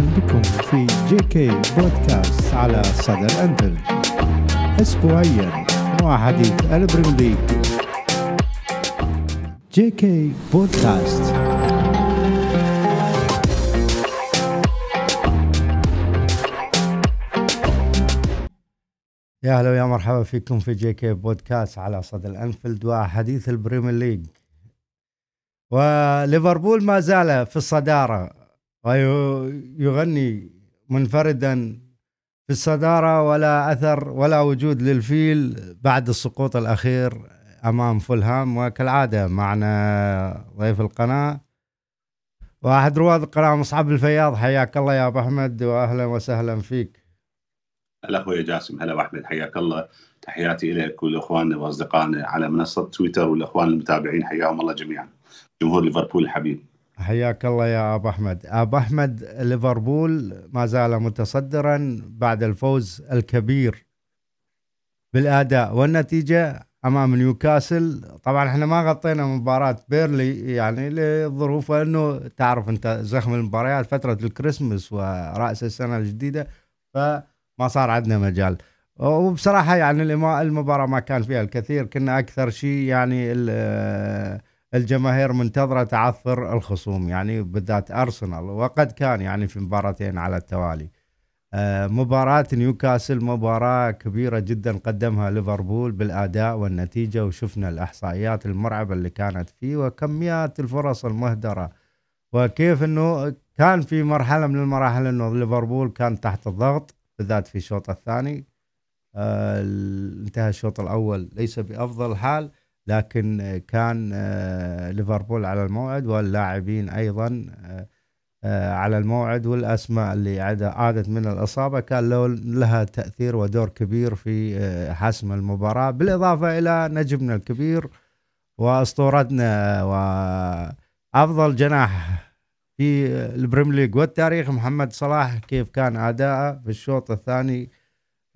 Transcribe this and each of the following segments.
بكم في JK Podcast على صدى الأنفيلد أسبوعيا مع حديث البريم JK Podcast يا أهلا ويا مرحبا فيكم في جي كي بودكاست على صدى الانفيلد وحديث البريمير ليج. وليفربول ما زال في الصدارة. ويغني منفردا في الصدارة ولا أثر ولا وجود للفيل بعد السقوط الأخير أمام فولهام. وكالعادة معنا ضيف القناة واحد رواد القناه مصعب الفياض. حياك الله يا أبو أحمد واهلا وسهلا فيك. هلا أخوي جاسم هلا أحمد حياك الله. تحياتي لك ولاخواننا وأصدقائنا على منصة تويتر والإخوان المتابعين حياهم الله جميعا. جمهور ليفربول الحبيب. حياك الله يا أبو أحمد. أبو أحمد ليفربول ما زال متصدرا بعد الفوز الكبير بالأداء والنتيجة أمام نيوكاسل. طبعا إحنا ما غطينا مباراة بيرلي يعني لظروف إنه تعرف أنت زخم المباريات فترة الكريسماس ورأس السنة الجديدة فما صار عندنا مجال. وبصراحة يعني المباراة ما كان فيها الكثير كنا أكثر شيء يعني الجماهير منتظرة تعثر الخصوم يعني بالذات أرسنال وقد كان يعني في مباراتين على التوالي. آه، مباراة نيوكاسل مباراة كبيرة جدا قدمها ليفربول بالأداء والنتيجة وشفنا الإحصائيات المرعبة اللي كانت فيه وكميات الفرص المهدرة. وكيف أنه كان في مرحلة من المراحل أنه ليفربول كان تحت الضغط بالذات في الشوط الثاني. آه انتهى الشوط الأول ليس بأفضل حال. لكن كان آه ليفربول على الموعد واللاعبين أيضا آه آه، على الموعد والأسماء اللي عادت من الإصابة. كان لها تأثير ودور كبير في آه، حسم المباراة. بالإضافة إلى نجمنا الكبير وأسطورتنا وأفضل جناح في البريم ليج والتاريخ محمد صلاح كيف كان أداءه في الشوط الثاني.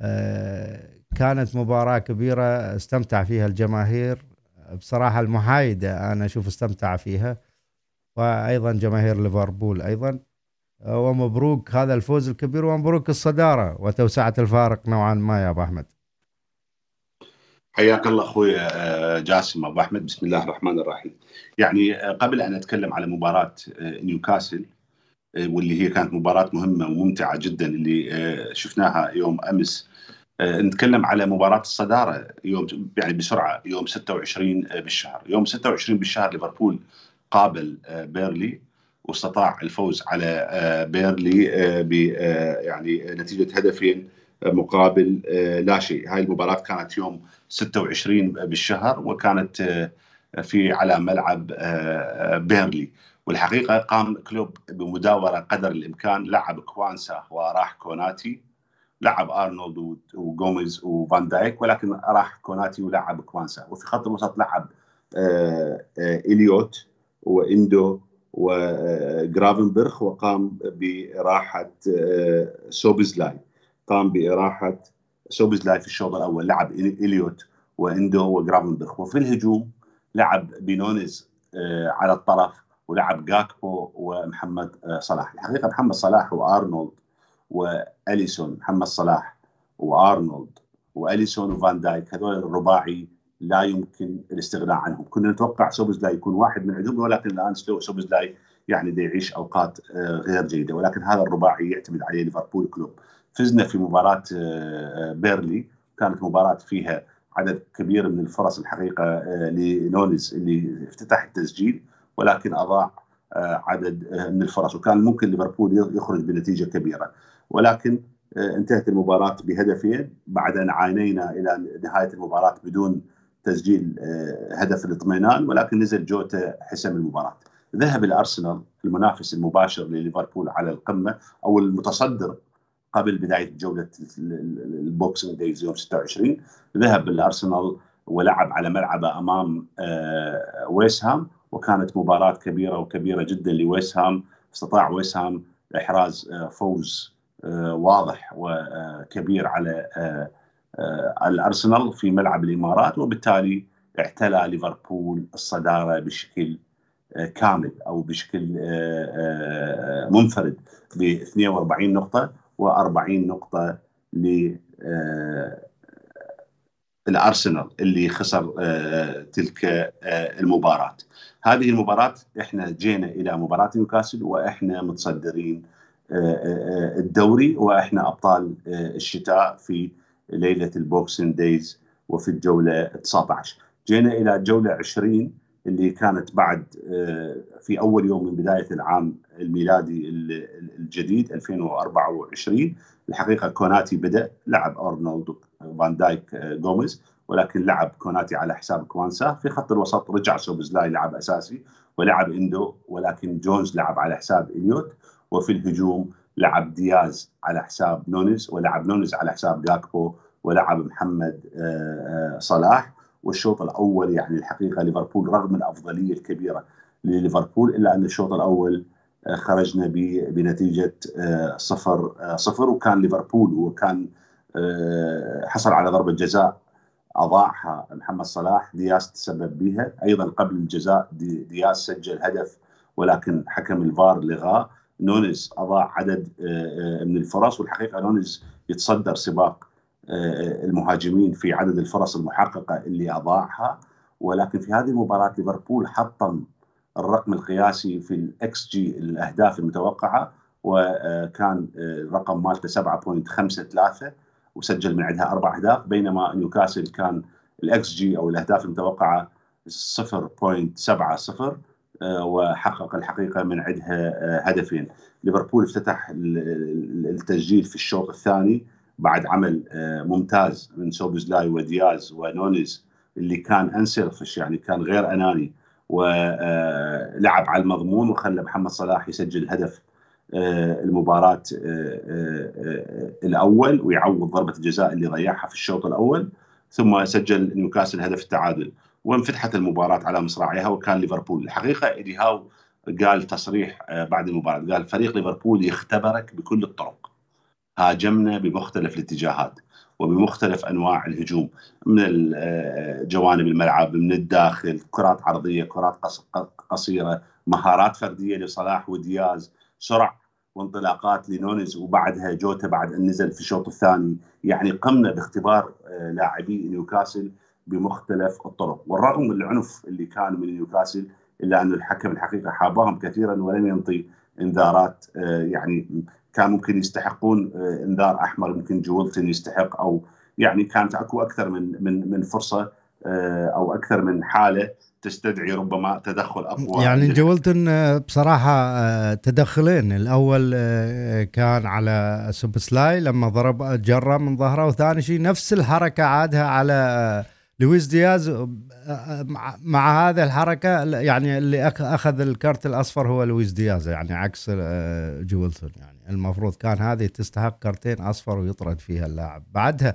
آه، كانت مباراة كبيرة استمتع فيها الجماهير. بصراحة المحايدة أنا أشوف استمتع فيها وأيضا جماهير ليفربول أيضا ومبروك هذا الفوز الكبير ومبروك الصدارة وتوسعة الفارق نوعا ما يا أبو أحمد. حياك الله أخوي آه، جاسم أبو أحمد بسم الله الرحمن الرحيم. يعني آه، قبل أن أتكلم على مباراة آه، نيوكاسل واللي هي كانت مباراة مهمة وممتعة جدا اللي شفناها يوم أمس نتكلم على مباراة الصدارة يوم يعني بسرعة يوم 26 بالشهر، يوم 26 بالشهر ليفربول قابل آه، بيرلي واستطاع الفوز على آه، بيرلي آه، ب يعني نتيجة هدفين مقابل لا شيء. هاي المباراة كانت يوم 26 بالشهر وكانت في على ملعب بيرنلي. والحقيقة قام كلوب بمداورة قدر الإمكان لعب كوانسا وراح كوناتي. لعب أرنولد وجوميز وفان دايك ولكن راح كوناتي ولعب كوانسا. وفي خط الوسط لعب إليوت وإندو وجرافنبرخ وقام بإراحة آه، سوبزلاي قام بإراحة سوبزلاي في الشوط الأول. لعب إليوت وإندو وجرافنبرخ وفي الهجوم لعب بنونيز آه، على الطرف ولعب جاكبو ومحمد آه، صلاح. الحقيقة محمد صلاح وأرنولد وأليسون محمد صلاح وأرنولد وأليسون وفان دايك هذول الرباعي لا يمكن الاستغناء عنهم. كنا نتوقع سوبزلاي يكون واحد من عندهم ولكن الآن سوبزلاي يعني دا يعيش أوقات آه، غير جيدة. ولكن هذا الرباعي يعتمد عليه ليفربول كلوب. فزنا في مباراة آه، بيرلي. كانت مباراة فيها عدد كبير من الفرص الحقيقة آه، لنونيز اللي افتتح التسجيل ولكن أضاع عدد من الفرص. وكان ممكن ليفربول يخرج بنتيجة كبيرة. ولكن انتهت المباراة بهدفين. بعد أن عانينا إلى نهاية المباراة بدون تسجيل آه، هدف الاطمئنان ولكن نزل جوتا حسم المباراة. ذهب الأرسنال المنافس المباشر لليفربول على القمة أو المتصدر قبل بداية جولة ال Boxing Days يوم 26 ذهب الأرسنال ولعب على ملعبه أمام آه، ويسهام وكانت مباراة كبيرة وكبيرة جدا لويسهام استطاع ويسهام إحراز آه، فوز واضح وكبير على آه، الأرسنال في ملعب الإمارات وبالتالي اعتلى ليفربول الصدارة بشكل كامل أو بشكل منفرد ب 42 نقطة و40 نقطة ل الأرسنال اللي خسر تلك المباراة. هذه المباراة إحنا جينا إلى مباراة نيوكاسل وإحنا متصدرين الدوري وإحنا أبطال الشتاء في ليلة ال Boxing Days وفي الجولة 19 جينا إلى الجوله 20 اللي كانت بعد في أول يوم من بداية العام الميلادي الجديد 2024 الحقيقة كوناتي بدأ لعب أرنولد فان دايك جوميز ولكن لعب كوناتي على حساب كوانسا. في خط الوسط رجع سوبزلاي لعب أساسي ولعب إندو ولكن جونز لعب على حساب إليوت. وفي الهجوم لعب دياز على حساب نونيز ولعب نونيز على حساب جاكبو ولعب محمد صلاح. والشوط الأول يعني الحقيقة ليفربول رغم الأفضلية الكبيرة لليفربول إلا أن الشوط الأول خرجنا بنتيجة صفر صفر وكان ليفربول وكان حصل على ضربة جزاء أضاعها محمد صلاح. دياز تسبب بها. أيضا قبل الجزاء دياز سجل هدف ولكن حكم الفار لغاه. نونز أضاع عدد من الفرص والحقيقة نونيز يتصدر سباق المهاجمين في عدد الفرص المحققة اللي أضاعها. ولكن في هذه المباراة ليفربول حطم الرقم القياسي في الإكس جي الأهداف المتوقعة وكان الرقم مالته 7.53 وسجل من عندها أربع أهداف بينما نيوكاسل كان الإكس جي أو الأهداف المتوقعة 0.70 وحقق الحقيقة من عندها هدفين. ليفربول افتتح التسجيل في الشوط الثاني بعد عمل ممتاز من سوبزلاي ودياز ونونيز اللي كان unselfish يعني كان غير أناني ولعب على المضمون وخلى محمد صلاح يسجل هدف المباراة الأول ويعوض ضربة الجزاء اللي ضيعها في الشوط الأول ثم سجل نيوكاسل هدف التعادل. وانفتحت المباراة على مصراعيها وكان ليفربول. الحقيقة إيدي هاو قال تصريح بعد المباراة قال فريق ليفربول يختبرك بكل الطرق. هاجمنا بمختلف الاتجاهات وبمختلف أنواع الهجوم من جوانب الملعب من الداخل كرات عرضية كرات قصيرة مهارات فردية لصلاح ودياز سرع وانطلاقات لنونز وبعدها جوتا بعد أن نزل في الشوط الثاني. يعني قمنا باختبار لاعبي نيوكاسل بمختلف الطرق. والرغم من العنف اللي كان من نيوكاسل إلا أن الحكم الحقيقة حاباهم كثيرا ولم ينطي إنذارات يعني كان ممكن يستحقون إنذار أحمر يمكن جولنتون يستحق أو يعني كانت أكو أكثر من من من فرصة أو أكثر من حالة تستدعي ربما تدخل أقوى يعني جولنتون بصراحة تدخلين. الأول كان على سوبزلاي لما ضرب جرة من ظهره وثاني شيء نفس الحركة عادها على لويس دياز مع هذه الحركة يعني اللي أخذ الكرت الأصفر هو لويس دياز يعني عكس جولتون يعني المفروض كان هذه تستحق كرتين أصفر ويطرد فيها اللاعب. بعدها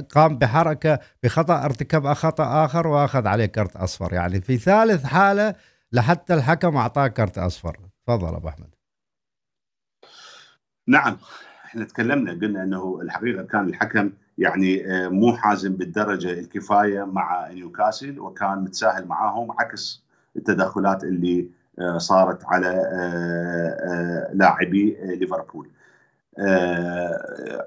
قام بحركة بخطأ ارتكب خطأ آخر وأخذ عليه كرت أصفر. يعني في ثالث حالة لحتى الحكم أعطاه كرت أصفر. تفضل أبو أحمد. نعم إحنا تكلمنا قلنا إنه الحقيقة كان الحكم يعني مو حازم بالدرجة الكفاية مع نيوكاسل وكان متساهل معاهم عكس التدخلات اللي صارت على لاعبي ليفربول.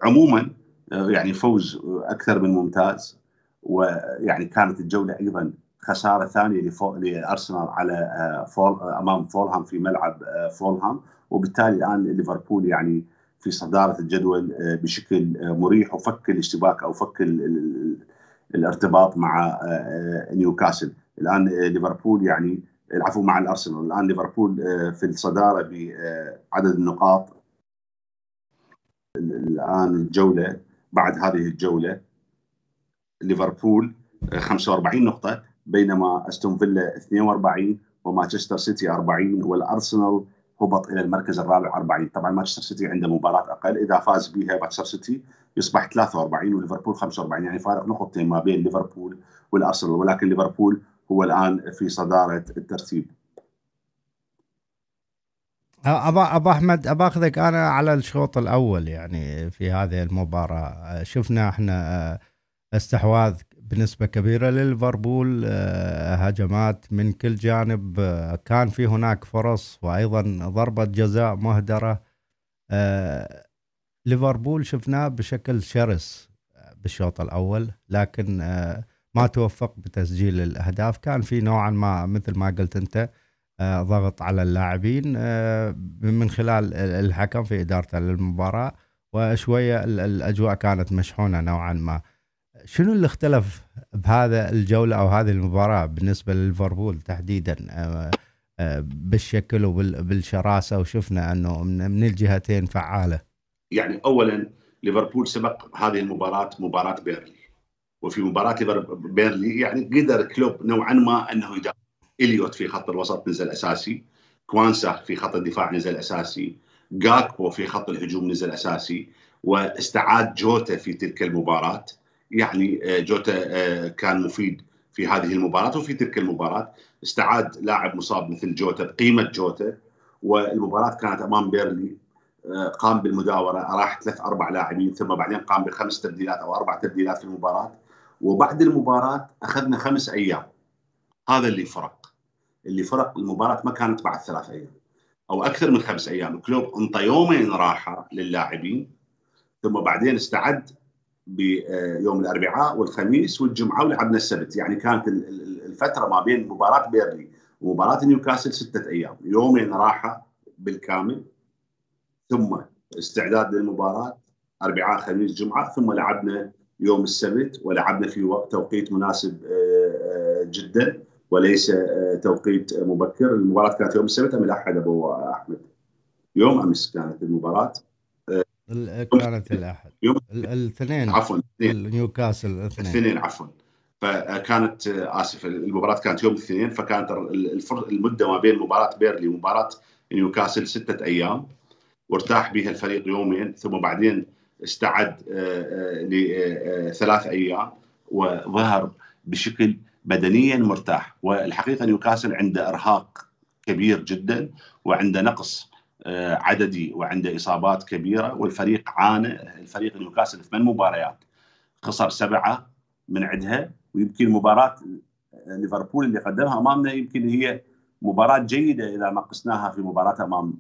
عموما يعني فوز أكثر من ممتاز ويعني كانت الجولة أيضا خسارة ثانية لأرسنال على فول أمام فولهام في ملعب فولهام وبالتالي الآن ليفربول يعني في صدارة الجدول بشكل مريح وفك الاشتباك أو فك الارتباط مع نيوكاسل. الآن ليفربول يعني العفو مع الأرسنال. الآن ليفربول في الصدارة بعدد النقاط. الآن الجولة بعد هذه الجولة ليفربول 45 نقطة بينما أستون فيلا 42 ومانشستر سيتي 40 والأرسنال هبط إلى المركز الرابع 40 طبعا مانشستر سيتي عنده مباراة أقل. إذا فاز بها مانشستر سيتي يصبح 43 وليفربول 45 يعني فارق نقطتين ما بين ليفربول والأرسنال. ولكن ليفربول هو الآن في صدارة الترتيب. ابا أبا أحمد ابا اخذك أنا على الشوط الأول يعني في هذه المباراة. شفنا إحنا استحواذ بنسبة كبيرة لليفربول هجمات من كل جانب كان في هناك فرص وأيضا ضربة جزاء مهدرة. ليفربول شفناه بشكل شرس بالشوط الأول لكن ما توفق بتسجيل الأهداف. كان في نوعا ما مثل ما قلت أنت ضغط على اللاعبين من خلال الحكم في إدارته للمباراة وشوية الأجواء كانت مشحونة نوعا ما. شنو اللي اختلف بهذا الجولة أو هذه المباراة بالنسبة لليفربول تحديدا؟ آه، آه، بالشكل وبالشراسه وشفنا أنه من الجهتين فعالة. يعني اولا ليفربول سبق هذه المباراة مباراة بيرنلي. وفي مباراة بيرنلي يعني قدر كلوب نوعا ما أنه يدافع. إليوت في خط الوسط نزل أساسي. كوانسا في خط الدفاع نزل أساسي. جاكبو في خط الهجوم نزل أساسي. واستعاد جوتا في تلك المباراة. يعني آه، جوتا آه، كان مفيد في هذه المباراة وفي تلك المباراة. استعاد لاعب مصاب مثل جوتا بقيمة جوتا والمباراة كانت أمام بيرلي آه، قام بالمداورة أراح ثلاث أربع لاعبين ثم بعدين قام بخمس تبديلات أو أربع تبديلات في المباراة. وبعد المباراة أخذنا خمس أيام. هذا اللي فرق. اللي فرق المباراة ما كانت بعد ثلاث أيام أو أكثر من خمس أيام. كلوب أنطى يومين راحة للاعبين ثم بعدين استعد بيوم الأربعاء والخميس والجمعة ولعبنا السبت. يعني كانت الفترة ما بين مباراة بيرلي ومباراة نيوكاسل ستة أيام. يومين راحة بالكامل ثم استعداد للمباراة أربعاء خميس جمعة ثم لعبنا يوم السبت ولعبنا في وقت توقيت مناسب آه، آه، جدا وليس آه، توقيت مبكر. المباراة كانت يوم السبت أم الأحد أبو أحمد؟ يوم أمس كانت المباراة. كانت الأحد. يوم الاثنين. عفوا نيوكاسل الاثنين. الاثنين عفوا. فكانت آسف المباراة كانت يوم الاثنين فكانت المدة ما بين مباراة بيرنلي ومباراة نيوكاسل ستة أيام. وارتاح بها الفريق يومين ثم بعدين استعد آه، آه، لثلاث أيام وظهر بشكل بدنيا مرتاح. والحقيقة نيوكاسل عنده إرهاق كبير جدا وعنده نقص آه، عددي وعنده إصابات كبيرة والفريق عانى الفريق نيوكاسل ثمان مباريات خسر سبعة من عندها ويمكن مباراة ليفربول اللي قدمها أمامنا يمكن هي مباراة جيدة إذا ما قسناها في مباراة أمام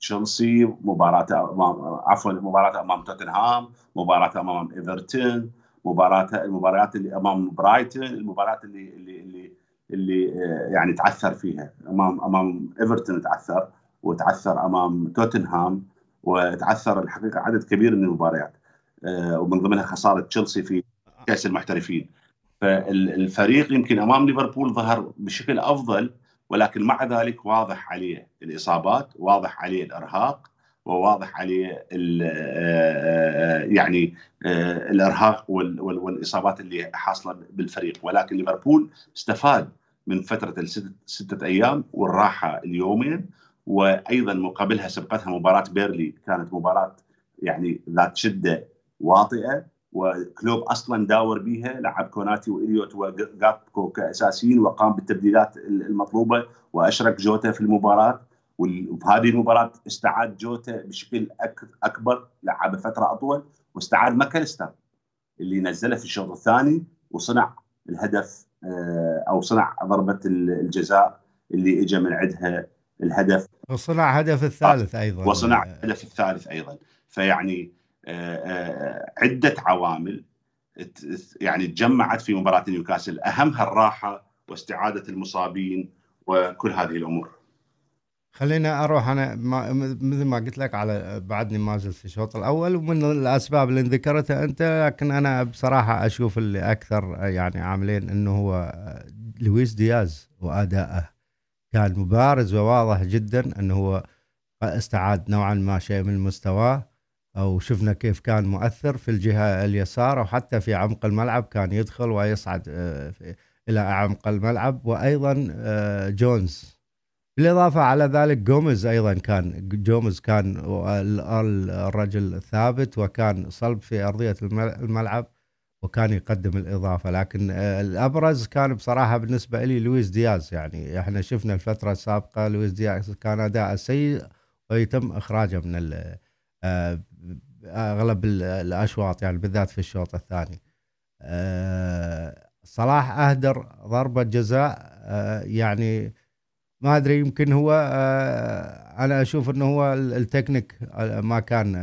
تشيلسي مباراة أمام عفوا مباراة أمام توتنهام مباراة أمام إيفرتون مباراة المباريات اللي أمام برايتون المباراة اللي اللي اللي, اللي آه، يعني تعثر فيها. أمام أمام إيفرتون تعثر. وتعثر أمام توتنهام وتعثر الحقيقة عدد كبير من المباريات آه، ومن ضمنها خسارة تشيلسي في كأس المحترفين. فالفريق يمكن أمام ليفربول ظهر بشكل أفضل ولكن مع ذلك واضح عليه الإصابات واضح عليه الإرهاق وواضح عليه آه، آه، يعني الإرهاق والإصابات اللي حاصلة بالفريق. ولكن ليفربول استفاد من فترة الستة أيام والراحة اليومين وأيضا مقابلها سبقتها مباراة بيرلي كانت مباراة يعني ذات شدة واطئة وكلوب أصلا داور بها لعب كوناتي وإليوت وجابكو كأساسيين وقام بالتبديلات المطلوبة واشرك جوتا في المباراة. وفي هذه المباراة استعاد جوتا بشكل أكبر لعب فترة أطول واستعاد ماكاليستر اللي نزله في الشوط الثاني وصنع الهدف آه، أو صنع ضربة الجزاء اللي اجى من عندها الهدف. وصنع هدف الثالث أيضا. وصنع الهدف الثالث أيضا. فيعني آه، آه، عدة عوامل يعني تجمعت في مباراة نيوكاسل. أهمها الراحة واستعادة المصابين وكل هذه الأمور. خلينا أروح أنا مثل ما قلت لك على بعدني ما زلت في الشوط الأول ومن الأسباب اللي ذكرتها أنت لكن أنا بصراحة أشوف اللي أكثر يعني عاملين إنه هو لويس دياز وادائه كان مبارز وواضح جدا إنه هو استعاد نوعا ما شيء من مستواه أو شفنا كيف كان مؤثر في الجهة اليسار وحتى في عمق الملعب كان يدخل ويصعد آه، إلى عمق الملعب. وأيضا آه، جونز. بالإضافة على ذلك جوميز أيضا كان جوميز كان الرجل ثابت وكان صلب في أرضية الملعب. وكان يقدم الإضافة لكن آه، الأبرز كان بصراحة بالنسبة لي لويس دياز. يعني إحنا شفنا الفترة السابقة لويس دياز كان أداء سيء ويتم إخراجه من آه، أغلب الأشواط يعني بالذات في الشوط الثاني. صلاح أهدر ضربة جزاء يعني ما أدري يمكن هو أنا أشوف إنه هو التكنيك ما كان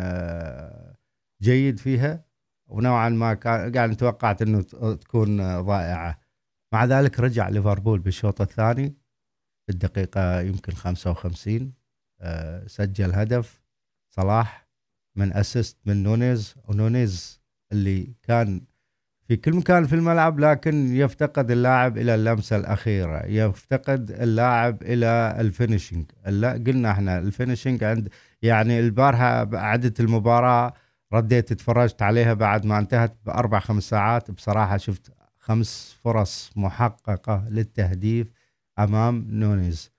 جيد فيها. ونوعا ما كان يعني توقعت إنه تكون ضائعه مع ذلك رجع ليفربول بالشوط الثاني في الدقيقة يمكن 55 آه، سجل هدف صلاح من assist من نونيز ونونيز اللي كان في كل مكان في الملعب لكن يفتقد اللاعب إلى اللمسة الأخيرة. يفتقد اللاعب إلى ال finishing قلنا إحنا ال finishing عند يعني البارحه عدة المباراة رديت اتفرجت عليها بعد ما انتهت بأربع خمس ساعات. بصراحة شفت خمس فرص محققة للتهديف أمام نونيز.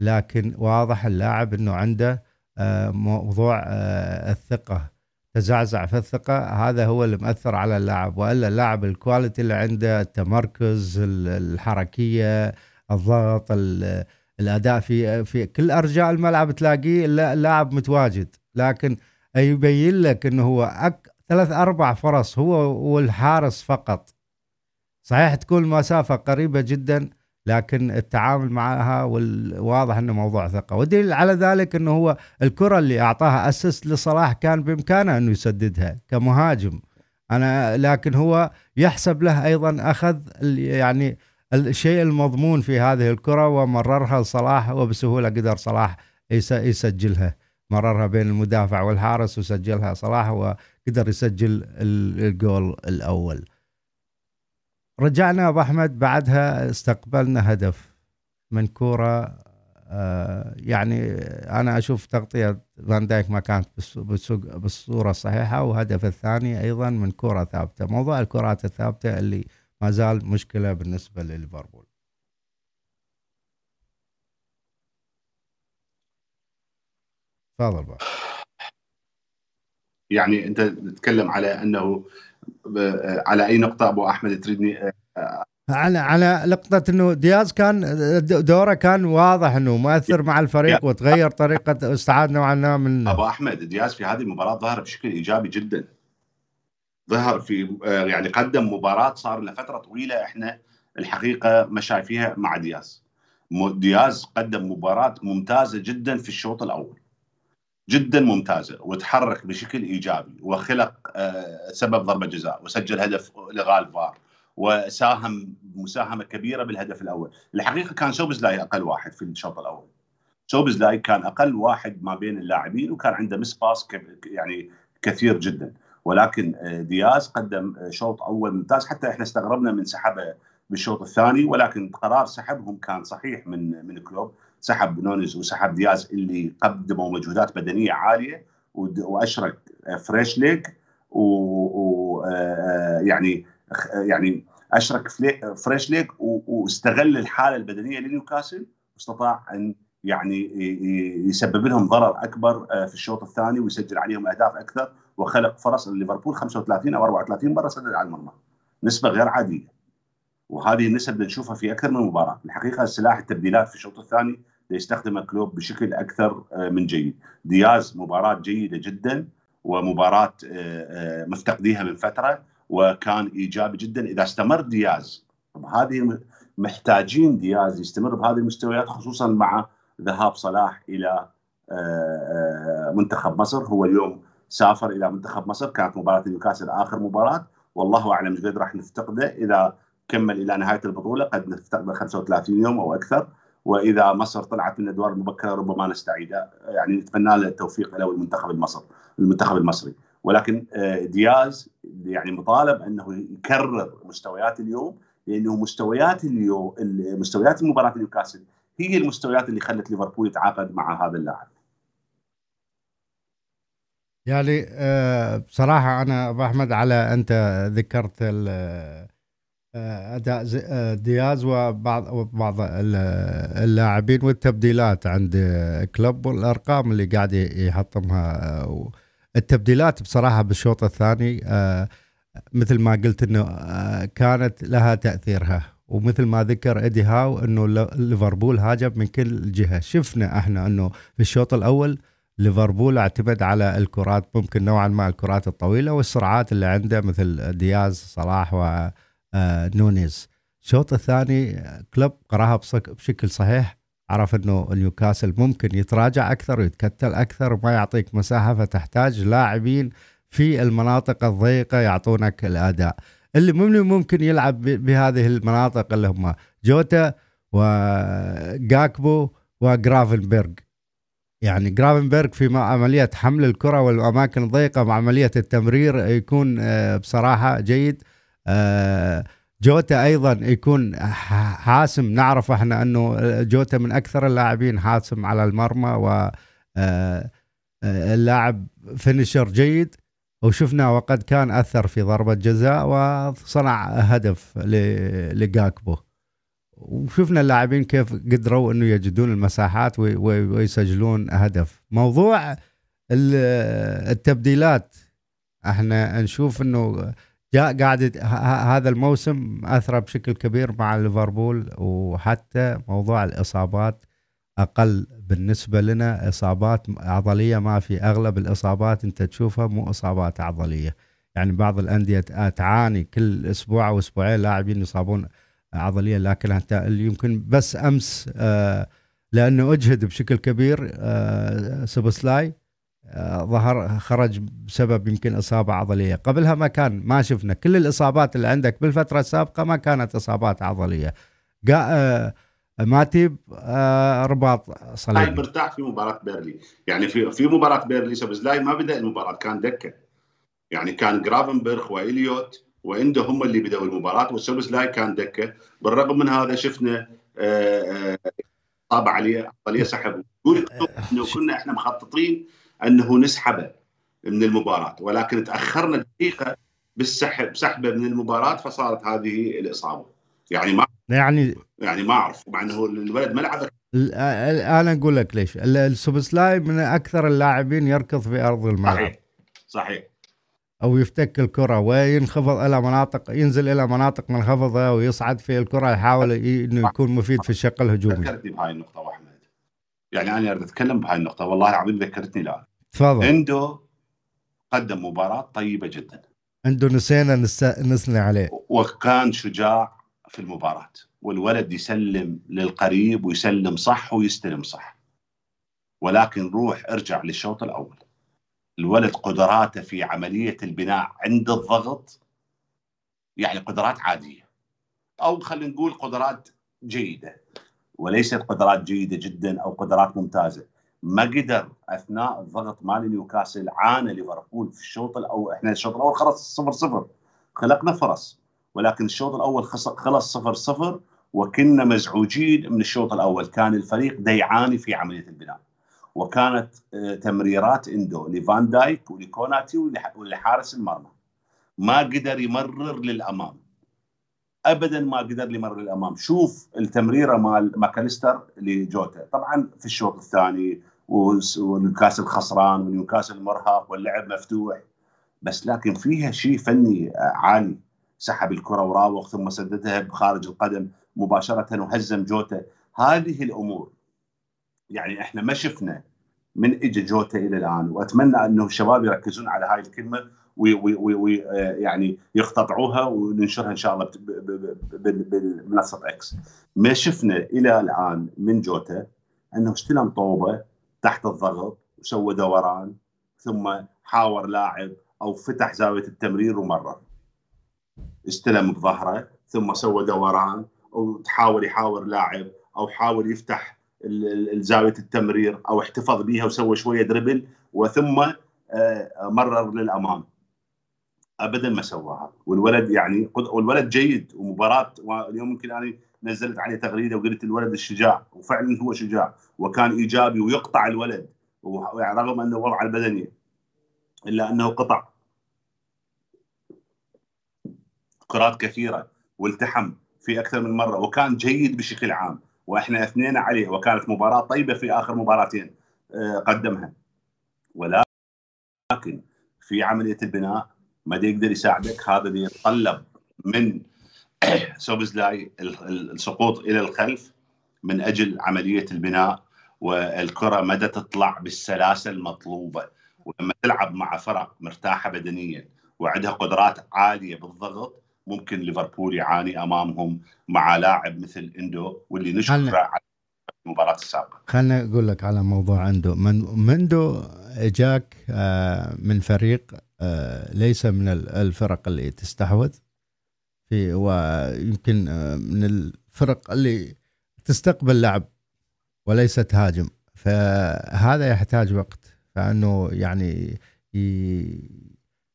لكن واضح اللاعب إنه عنده آه، موضوع آه، الثقة تزعزع في الثقة. هذا هو اللي مأثر على اللاعب. وإلا اللاعب الكواليتي اللي عنده التمركز الحركية الضغط الأداء في في كل أرجاء الملعب تلاقيه اللاعب متواجد. لكن يبين لك إنه هو أك... ثلاث أربع فرص هو والحارس فقط. صحيح تكون المسافة قريبة جدا لكن التعامل معها والواضح إنه موضوع ثقة. والدليل على ذلك إنه هو الكرة اللي أعطاها اسس لصلاح كان بإمكانه انه يسددها كمهاجم. أنا لكن هو يحسب له أيضا أخذ يعني الشيء المضمون في هذه الكرة ومررها لصلاح وبسهولة قدر صلاح يسجلها. مررها بين المدافع والحارس وسجلها صلاح وقدر يسجل الجول الأول. رجعنا أبو أحمد بعدها استقبلنا هدف من كورة. آه يعني أنا أشوف تغطية فان دايك ما كانت بالصورة الصحيحة وهدف الثاني أيضا من كره ثابتة. موضوع الكرات الثابتة اللي ما زال مشكلة بالنسبة لليفربول. تفضل بقى. يعني أنت تتكلم على أنه على أي نقطة أبو أحمد تريدني على على نقطة إنه دياز كان دوره كان واضح إنه مؤثر مع الفريق وتغير طريقة استعاد نوعا ما من أبو أحمد دياز في هذه المباراة ظهر بشكل إيجابي جدا. ظهر في يعني قدم مباراة صار لنا فترة طويلة إحنا الحقيقة ما شايفيها مع دياز. دياز قدم مباراة ممتازة جدا في الشوط الأول. جدا ممتازة وتحرك بشكل إيجابي وخلق آه، سبب ضربة جزاء وسجل هدف الغاء الفار وساهم مساهمة كبيرة بالهدف الأول، الحقيقة كان سوبزلاي أقل واحد في الشوط الأول. سوبزلاي كان أقل واحد ما بين اللاعبين وكان عنده miss pass يعني كثير جدا. ولكن آه، دياز قدم آه، شوط أول ممتاز. حتى إحنا استغربنا من سحبه بالشوط الثاني ولكن قرار سحبهم كان صحيح من من كلوب. سحب نونيز وسحب دياز اللي قدموا مجهودات بدنية عالية وأشرك fresh leg ويعني يعني أشرك fresh leg واستغل الحالة البدنية لنيوكاسل واستطاع أن يعني يسبب لهم ضرر أكبر آه، في الشوط الثاني ويسجل عليهم أهداف أكثر وخلق فرص ليفربول 35 أو 34 مرة سدد على المرمى. نسبة غير عادية. وهذه النسب نشوفها في أكثر من مباراة. الحقيقة سلاح التبديلات في الشوط الثاني يستخدمه كلوب بشكل أكثر آه، من جيد. دياز مباراة جيدة جدا ومباراة آه، آه، مفتقديها من فترة وكان إيجابي جدا. إذا استمر دياز هذه محتاجين دياز يستمر بهذه المستويات خصوصا مع ذهاب صلاح إلى منتخب مصر. هو اليوم سافر إلى منتخب مصر كانت مباراة نيوكاسل آخر مباراة. والله أعلم قد راح نفتقده. إذا كمل إلى نهاية البطولة قد نفتقده 35 يوم أو أكثر. وإذا مصر طلعت من الادوار المبكرة ربما نستعيدها يعني نتمنى له التوفيق له والمنتخب المصري المنتخب المصري ولكن آه، دياز يعني مطالب أنه يكرر مستويات اليوم لأنه مستويات اليوم مستويات مباراه نيوكاسل هي المستويات اللي خلت ليفربول يتعاقد مع هذا اللاعب. يعني بصراحة أنا أبو أحمد على أنت ذكرت أداء آه، دياز وبعض وبعض اللاعبين والتبديلات عند كلوب والأرقام اللي قاعد يحطمها. آه، التبديلات بصراحة بالشوط الثاني آه، مثل ما قلت إنه كانت لها تأثيرها. ومثل ما ذكر ايدي هاو إنه ليفربول هاجم من كل جهة. شفنا إحنا إنه في الشوط الأول ليفربول اعتمد على الكرات ممكن نوعا ما الكرات الطويلة والسرعات اللي عنده مثل دياز صلاح ونونيز الشوط الثاني كلوب قرأها بشكل صحيح عرف إنه نيوكاسل ممكن يتراجع أكثر ويتكتل أكثر وما يعطيك مساحة فتحتاج لاعبين في المناطق الضيقة يعطونك الأداء. اللي ممكن يلعب بهذه المناطق اللي هم جوتا وجاكبو وجرافنبرغ يعني جرافنبرغ في عملية حمل الكرة والأماكن الضيقة مع عملية التمرير يكون آه، بصراحة جيد. آه، جوتا أيضا يكون حاسم. نعرف إحنا إنه جوتا من أكثر اللاعبين حاسم على المرمى و آه، اللاعب finisher جيد. وشفنا وقد كان أثر في ضربة جزاء وصنع هدف لجاكبو. وشفنا اللاعبين كيف قدروا إنه يجدون المساحات ويسجلون هدف. موضوع التبديلات إحنا نشوف إنه قاعد هذا الموسم اثر بشكل كبير مع ليفربول وحتى موضوع الإصابات أقل بالنسبة لنا. إصابات عضلية ما في أغلب الإصابات أنت تشوفها مو إصابات عضلية. يعني بعض الأندية تعاني كل أسبوع أو أسبوعين لاعبين يصابون عضلية لكن انت يمكن بس أمس آه لأنه أجهد بشكل كبير آه سوبسلاي آه ظهر خرج بسبب يمكن إصابة عضلية. قبلها ما كان ما شفنا. كل الإصابات اللي عندك بالفترة السابقة ما كانت إصابات عضلية. آه ماتيب آه رباط صليبي. مرتاح في مباراة بيرنلي. يعني في في مباراة بيرنلي سوبزلاي ما بدأ المباراة كان دكة. يعني كان جرافنبرغ وإليوت وعنده هم اللي بدأوا المباراة والسوبزلاي كان دكة. بالرغم من هذا شفنا آه، آه، طاب عليه عملية سحب. يقول إنه كنا إحنا مخططين أنه نسحبه من المباراة ولكن تأخرنا دقيقة بالسحب سحبه من المباراة فصارت هذه الإصابة. يعني ما يعني يعني ما أعرف مع إنه الولد ما لعب أنا أقول لك ليش. السوبسلاي من أكثر اللاعبين يركض في أرض الملعب. صحيح صحيح. أو يفتك الكرة وينخفض إلى مناطق ينزل إلى مناطق منخفضة ويصعد في الكرة يحاول إنه يكون مفيد في الشق الهجومي. ذكرتني بهاي النقطة ابو احمد يعني أنا أريد أتكلم بهاي النقطة والله العظيم ذكرتني الآن. تفضل. عنده قدم مباراة طيبة جدا. عنده نسينا نثني عليه. وكان شجاع في المباراة والولد يسلم للقريب ويسلم صح ويستلم صح. ولكن روح ارجع للشوط الأول. الولد قدراته في عملية البناء عند الضغط يعني قدرات عادية. أو خلينا نقول قدرات جيدة. وليست قدرات جيدة جدا أو قدرات ممتازة. ما قدر أثناء الضغط مال نيوكاسل عانى ليفربول في الشوط الأول. إحنا الشوط الأول خلص 0 0 خلقنا فرص ولكن الشوط الأول خلص 0 0 وكنا مزعوجين من الشوط الأول. كان الفريق دا يعاني في عملية البناء. وكانت آه، تمريرات إندو لفان دايك ولكوناتي ولحارس المرمى. ما قدر يمرر للأمام. ابدا ما قدر يمرر للامام شوف التمريرة مال ماكاليستر لجوتا. طبعا في الشوط الثاني ونيوكاسل خسران ونيوكاسل مرهق واللعب مفتوح. بس لكن فيها شيء فني عالي. سحب الكرة وراوغ ثم سددها بخارج القدم مباشرة وهزم جوتا. هذه الأمور. يعني إحنا ما شفنا من اجى جوتا إلى الآن. وأتمنى إنه الشباب يركزون على هاي الكلمة ويعني يقتطعوها وننشرها إن شاء الله بمنصه إكس ما شفنا إلى الآن من جوتا أنه استلم طوبه تحت الضغط وسوى دوران ثم حاور لاعب أو فتح زاوية التمرير ومرر استلم بظهره ثم سوى دوران أو تحاول يحاور لاعب أو حاول يفتح زاوية التمرير أو احتفظ بها وسوى شوية دربل وثم آه، مرر للأمام. ابدا ما سواها. والولد يعني والولد جيد ومباراة اليوم يمكن أنا نزلت عليه تغريدة وقلت الولد الشجاع وفعلا هو شجاع وكان إيجابي ويقطع الولد رغم أنه وضعه البدني إلا أنه قطع. كرات كثيرة والتحم في أكثر من مرة وكان جيد بشكل عام وإحنا أثنينا عليه وكانت مباراة طيبة في آخر مباراتين آه، قدمها. ولكن في عملية البناء ما يقدر يساعدك هذا اللي يتطلب من سوبزلاي السقوط إلى الخلف من أجل عملية البناء والكرة مدى تطلع بالسلاسه المطلوبة ولما تلعب مع فرق مرتاحة بدنيا وعندها قدرات عالية بالضغط ممكن ليفربول يعاني أمامهم مع لاعب مثل إندو واللي نشكره على المباراة السابقة. خليني أقول لك على موضوع إندو، من مندو جاك آه، من فريق ليس من الفرق اللي تستحوذ في ويمكن آه، من الفرق اللي تستقبل لعب وليس تهاجم فهذا يحتاج وقت. فأنه يعني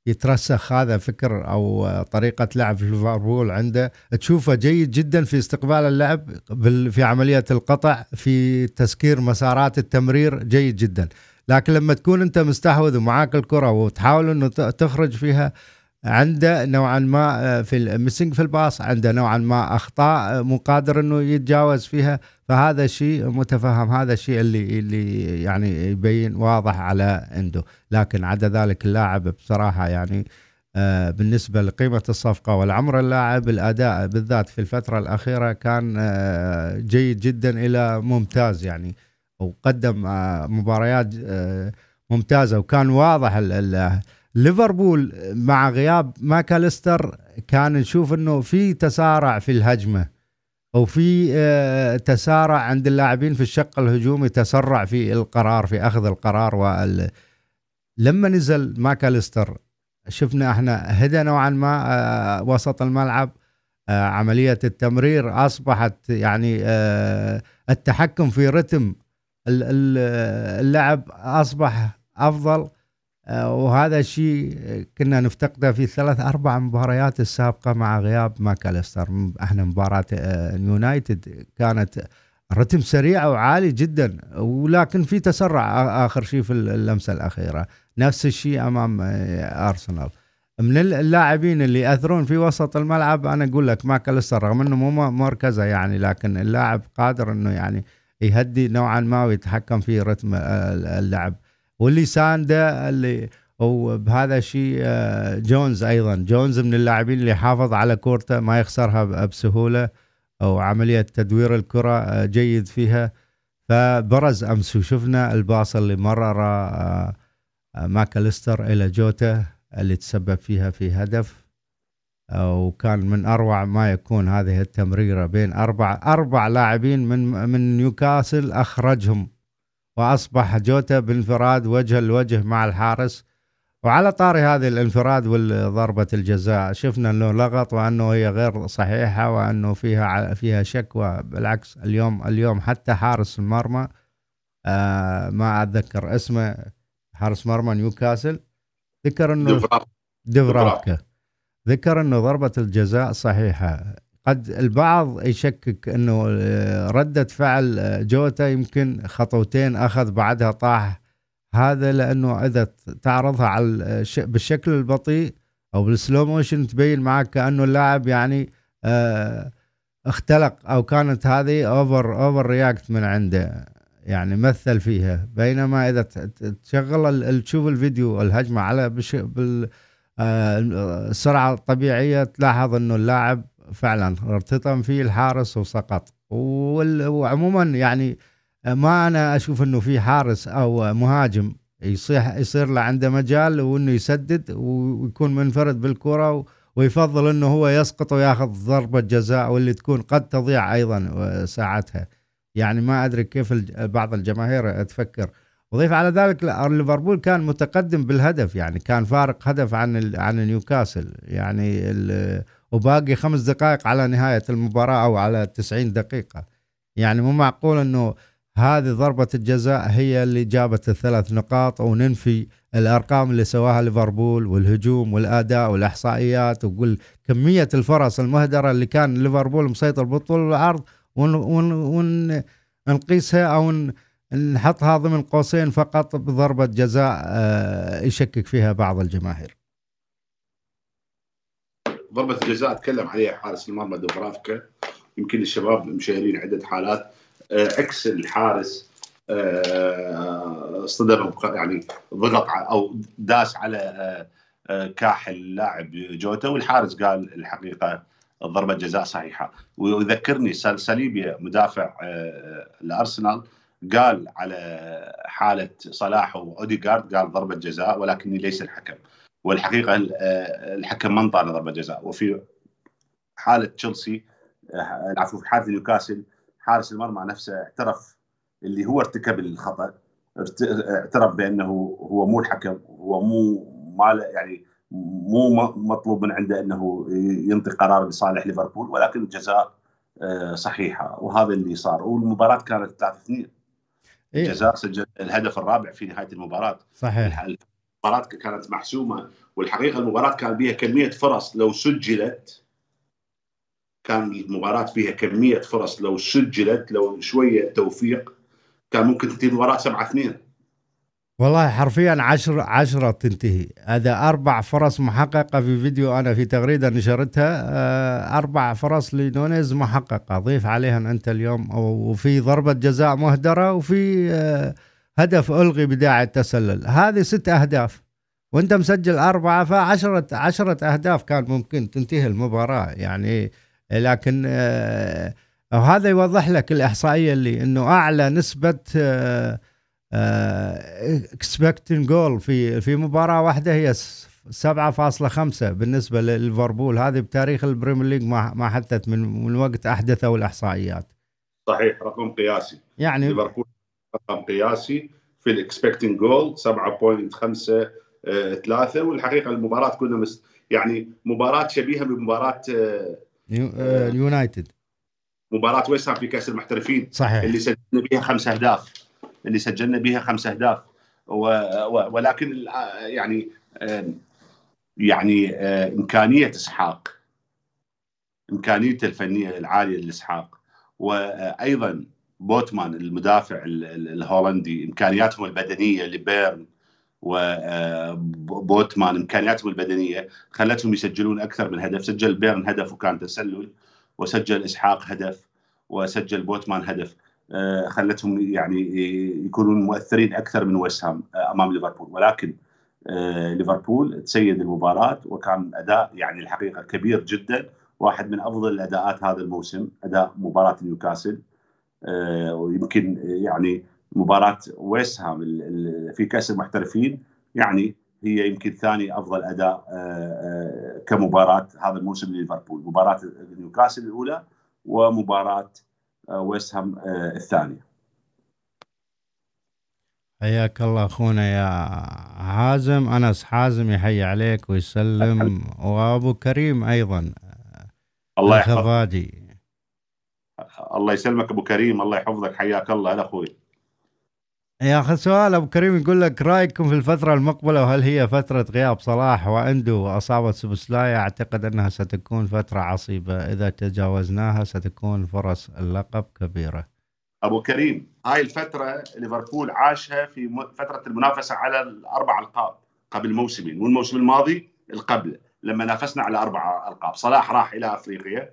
يترسخ هذا فكر أو طريقة لعب في ليفربول عنده. تشوفه جيد جدا في استقبال اللعب في عملية القطع في تسكير مسارات التمرير جيد جدا. لكن لما تكون أنت مستحوذ ومعاك الكرة وتحاول أنه تخرج فيها عنده نوعا ما آه، في المسنج في الباص عنده نوعا ما أخطاء آه، مو قادر أنه يتجاوز فيها. فهذا الشيء متفهم هذا الشيء اللي اللي يعني يبين واضح على عنده. لكن عدا ذلك اللاعب بصراحة يعني آه، بالنسبة لقيمة الصفقة والعمر اللاعب الأداء بالذات في الفترة الأخيرة كان جيد جدا إلى ممتاز يعني. وقدم مباريات ممتازة. وكان واضح ليفربول مع غياب ماكاليستر كان نشوف إنه في تسارع في الهجمة وفي آه، تسارع عند اللاعبين في الشق الهجومي تسرع في القرار في أخذ القرار. وال... لما نزل ماكاليستر شفنا إحنا هدى نوعا ما آه، وسط الملعب آه، عملية التمرير أصبحت يعني التحكم في رتم اللعب أصبح أفضل. آه، وهذا الشيء كنا نفتقده في ثلاث أربع مباريات السابقة مع غياب ماكاليستر. إحنا مباراة يونايتد آه، كانت رتم سريع وعالي جدا ولكن في تسرع آخر شيء في اللمسة الأخيرة. نفس الشيء أمام آه، أرسنال. من اللاعبين اللي يأثرون في وسط الملعب أنا أقول لك ماكاليستر رغم إنه مو مركزة يعني لكن اللاعب قادر إنه يعني يهدي نوعا ما ويتحكم في رتم اللعب. واللي سانده اللي وبهذا الشيء آه، جونز أيضا. جونز من اللاعبين اللي حافظ على كورته ما يخسرها بسهولة أو عملية تدوير الكرة آه، جيد فيها. فبرز أمس وشفنا ال pass اللي مرر آه، ماكاليستر إلى جوتا اللي تسبب فيها في هدف. وكان من أروع ما يكون هذه التمريرة بين أربع أربع لاعبين من من نيوكاسل أخرجهم وأصبح جوتا بانفراد وجه لوجه مع الحارس. وعلى طاري هذه الانفراد وضربة الجزاء شفنا أنه لغط وأنه هي غير صحيحة وأنه فيها فيها شكوك بالعكس اليوم اليوم حتى حارس المرمى آه ما أتذكر اسمه حارس مرمى نيوكاسل ذكر أنه دوبرافكا ذكر انه ضربة الجزاء صحيحة. قد البعض يشكك أنه آه، ردة فعل آه، جوتا يمكن خطوتين أخذ بعدها طاح. هذا لأنه إذا تعرضها على آه، بالشكل البطيء أو بال slow motion تبين معك كأنه اللاعب يعني اختلق أو كانت هذه over over react من عنده. يعني مثل فيها. بينما إذا تشغل تشوف الفيديو الهجمة على بالسرعه الطبيعيه تلاحظ إنه اللاعب فعلا ارتطم فيه الحارس وسقط. وعموما يعني ما أنا أشوف إنه في حارس أو مهاجم يصيح يصير له عنده مجال وإنه يسدد ويكون منفرد بالكرة ويفضل إنه هو يسقط وياخذ ضربة جزاء واللي تكون قد تضيع أيضا ساعتها. يعني ما أدري كيف بعض الجماهير تفكر. وضيف على ذلك ليفربول كان متقدم بالهدف يعني كان فارق هدف عن عن نيوكاسل. يعني وباقي خمس دقائق على نهاية المباراة أو على 90 دقيقة. يعني مو معقول أنه هذه ضربة الجزاء هي اللي جابت الثلاث نقاط وننفي الأرقام اللي سواها ليفربول والهجوم والأداء والإحصائيات وقول كمية الفرص المهدرة اللي كان ليفربول مسيطر بالطول والعرض ونقيسها أو نحطها ضمن قوسين فقط بضربة جزاء آه، يشكك فيها بعض الجماهير. ضربة الجزاء تكلم عليها حارس المرمى دوبرافكا. يمكن الشباب مشاهدين عدة حالات. آه، عكس الحارس آه، صدر يعني ضغط أو داس على آه، كاحل اللاعب جوتا والحارس قال الحقيقة ضربة جزاء صحيحة. ويذكرني ساليبيا مدافع الارسنال قال على حالة صلاح واوديجارد قال ضربة جزاء ولكني ليس الحكم. والحقيقة الحكم ما انطانا ضربة جزاء. وفي حالة تشيلسي العفو في حالة نيوكاسل حارس المرمى نفسه اعترف اللي هو ارتكب الخطأ اعترف بأنه هو مو الحكم هو مو ما يعني مو مطلوب من عنده أنه ينطي قرار لصالح ليفربول ولكن الجزاء آه، صحيحة. وهذا اللي صار. والمباراة كانت 3 2 إيه؟ الجزاء سجل الهدف الرابع في نهاية المباراة. صحيح. المباراة كانت محسومة والحقيقة المباراة كان بها كمية فرص لو سجلت كان المباراة فيها كمية فرص لو سجلت لو شوية توفيق كان ممكن تنتهي المباراة 7 2 والله حرفيا عشر عشرة تنتهي. هذا أربع فرص محققة في فيديو أنا في تغريدة نشرتها. آه، أربع فرص لنونيز محققة. ضيف عليها أنت اليوم. وفي ضربة جزاء مهدرة وفي آه، هدف ألغي بداعي التسلل. هذه ست أهداف. وأنت مسجل أربعة فعشرة عشرة أهداف كان ممكن تنتهي المباراة. يعني لكن آه، هذا يوضح لك الإحصائية اللي أنه أعلى نسبة expecting goal في في مباراة واحدة هي 7.5 بالنسبة لليفربول. هذه بتاريخ ال Premier League ما ما حدث من من وقت احدثوا الاحصائيات صحيح رقم قياسي. يعني ليفربول رقم قياسي في ال expecting goal 7.5 3 والحقيقة المباراة كنا مس يعني مباراة شبيهة بمباراة اليونايتد مباراة ويست في كأس المحترفين صحيح. اللي سجلنا بها خمس أهداف. اللي سجلنا بها خمس أهداف. ولكن يعني يعني إمكانية إسحاق امكانيته الفنية العالية لإسحاق. وأيضا بوتمان المدافع الهولندي إمكانياتهم البدنية لبيرن وبوتمان إمكانياتهم البدنية خلتهم يسجلون أكثر من هدف. سجل بيرن هدف وكان تسلل وسجل إسحاق هدف وسجل بوتمان هدف. خلتهم يعني يكونون مؤثرين أكثر من ويست آه، أمام ليفربول. ولكن آه، ليفربول تسيد المباراة وكان أداء يعني الحقيقة كبير جدا واحد من أفضل الأداءات هذا الموسم أداء مباراة نيوكاسل. ويمكن يعني مباراة ويست هام في كأس المحترفين يعني هي يمكن ثاني أفضل أداء كمباراة هذا الموسم لليفربول. مباراة نيوكاسل الأولى ومباراة ويست هام آه، الثانية. حياك الله أخونا يا حازم. أنس حازم يحيي عليك ويسلم. وأبو كريم أيضا. الله يحفظك. الله يسلمك أبو كريم. الله يحفظك. حياك الله. هلا أخوي. يا أخي سؤال أبو كريم يقول لك رأيكم في الفترة المقبلة وهل هي فترة غياب صلاح واندو واصابه سبسلايا أعتقد أنها ستكون فترة عصيبة. إذا تجاوزناها ستكون فرص اللقب كبيرة. أبو كريم هاي الفترة ليفربول عاشها في فترة المنافسة على الأربع ألقاب قبل موسمين والموسم الماضي القبل. لما نافسنا على أربع ألقاب صلاح راح إلى أفريقيا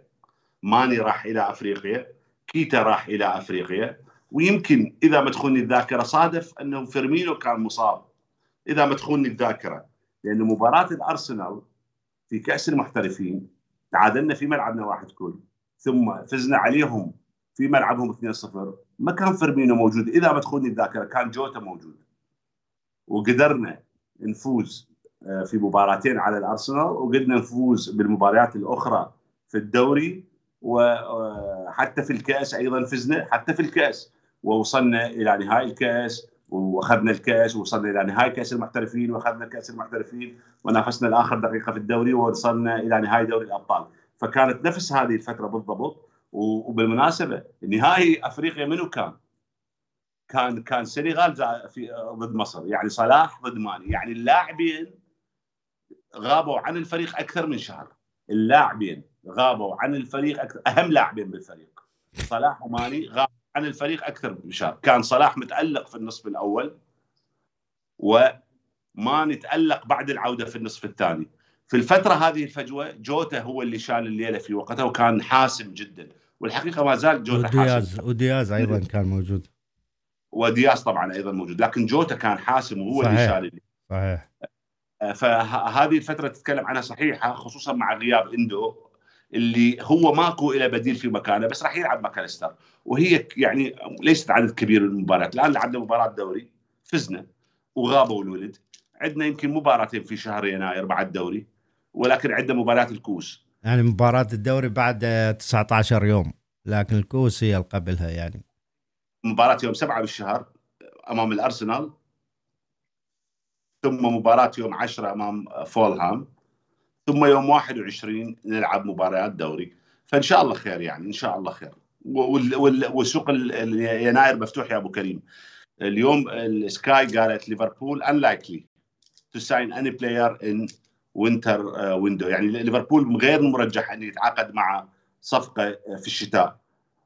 ماني راح إلى أفريقيا كيتا راح إلى أفريقيا ويمكن إذا ما تخوني الذاكرة صادف أنه فيرمينو كان مصاب. إذا ما تخوني الذاكرة لأن مباراة الأرسنال في كأس المحترفين تعادلنا في ملعبنا واحد كل ثم فزنا عليهم في ملعبهم 2-0 ما كان فيرمينو موجود. إذا ما تخوني الذاكرة كان جوتا موجود. وقدرنا نفوز آه، في مباراتين على الأرسنال وقدرنا نفوز بالمباريات الأخرى في الدوري وحتى في الكأس أيضا فزنا حتى في الكأس. ووصلنا إلى نهائي الكأس وأخذنا الكأس ووصلنا إلى نهائي كأس المحترفين وأخذنا كاس المحترفين ونافسنا لآخر دقيقة في الدوري ووصلنا إلى نهائي دوري الأبطال. فكانت نفس هذه الفترة بالضبط وبالمناسبة نهائي أفريقيا منو كان؟ كان كان سنغال في ضد مصر يعني صلاح ضد ماني. يعني اللاعبين غابوا عن الفريق أكثر من شهر. اللاعبين غابوا عن الفريق أكثر أهم لاعبين بالفريق صلاح وماني غابوا عن الفريق أكثر من شهر كان صلاح متألق في النصف الأول وما نتألق بعد العودة في النصف الثاني. في الفترة هذه الفجوة جوتا هو اللي شال الليلة في وقتها وكان حاسم جدا. والحقيقة ما زال جوتا ودياز حاسم. ودياز أيضا كان موجود. ودياز طبعا أيضا موجود لكن جوتا كان حاسم وهو صحيح. اللي شال الليلة. صحيح. فهذه الفترة تتكلم عنها صحيحة خصوصا مع غياب إندو. اللي هو ماكو إلى بديل في مكانه بس راح يلعب ماكاليستر وهي يعني ليست عدد كبير من المباريات الآن لعبنا مباراة دوري فزنا وغابوا الولد عندنا يمكن مباراتين في شهر يناير بعد الدوري ولكن عندنا مباريات الكوس يعني مباراة الدوري بعد 19 يوم لكن الكوس هي قبلها يعني. مباراة يوم 7 بالشهر أمام الأرسنال ثم مباراة يوم 10 أمام فولهام. ثم يوم 21 نلعب مباريات دوري. فإن شاء الله خير يعني إن شاء الله خير. والسوق يناير مفتوح يا أبو كريم. اليوم السكاي قالت ليفربول unlikely to sign any player in winter window. يعني ليفربول غير مرجح أن يتعاقد مع صفقة في الشتاء.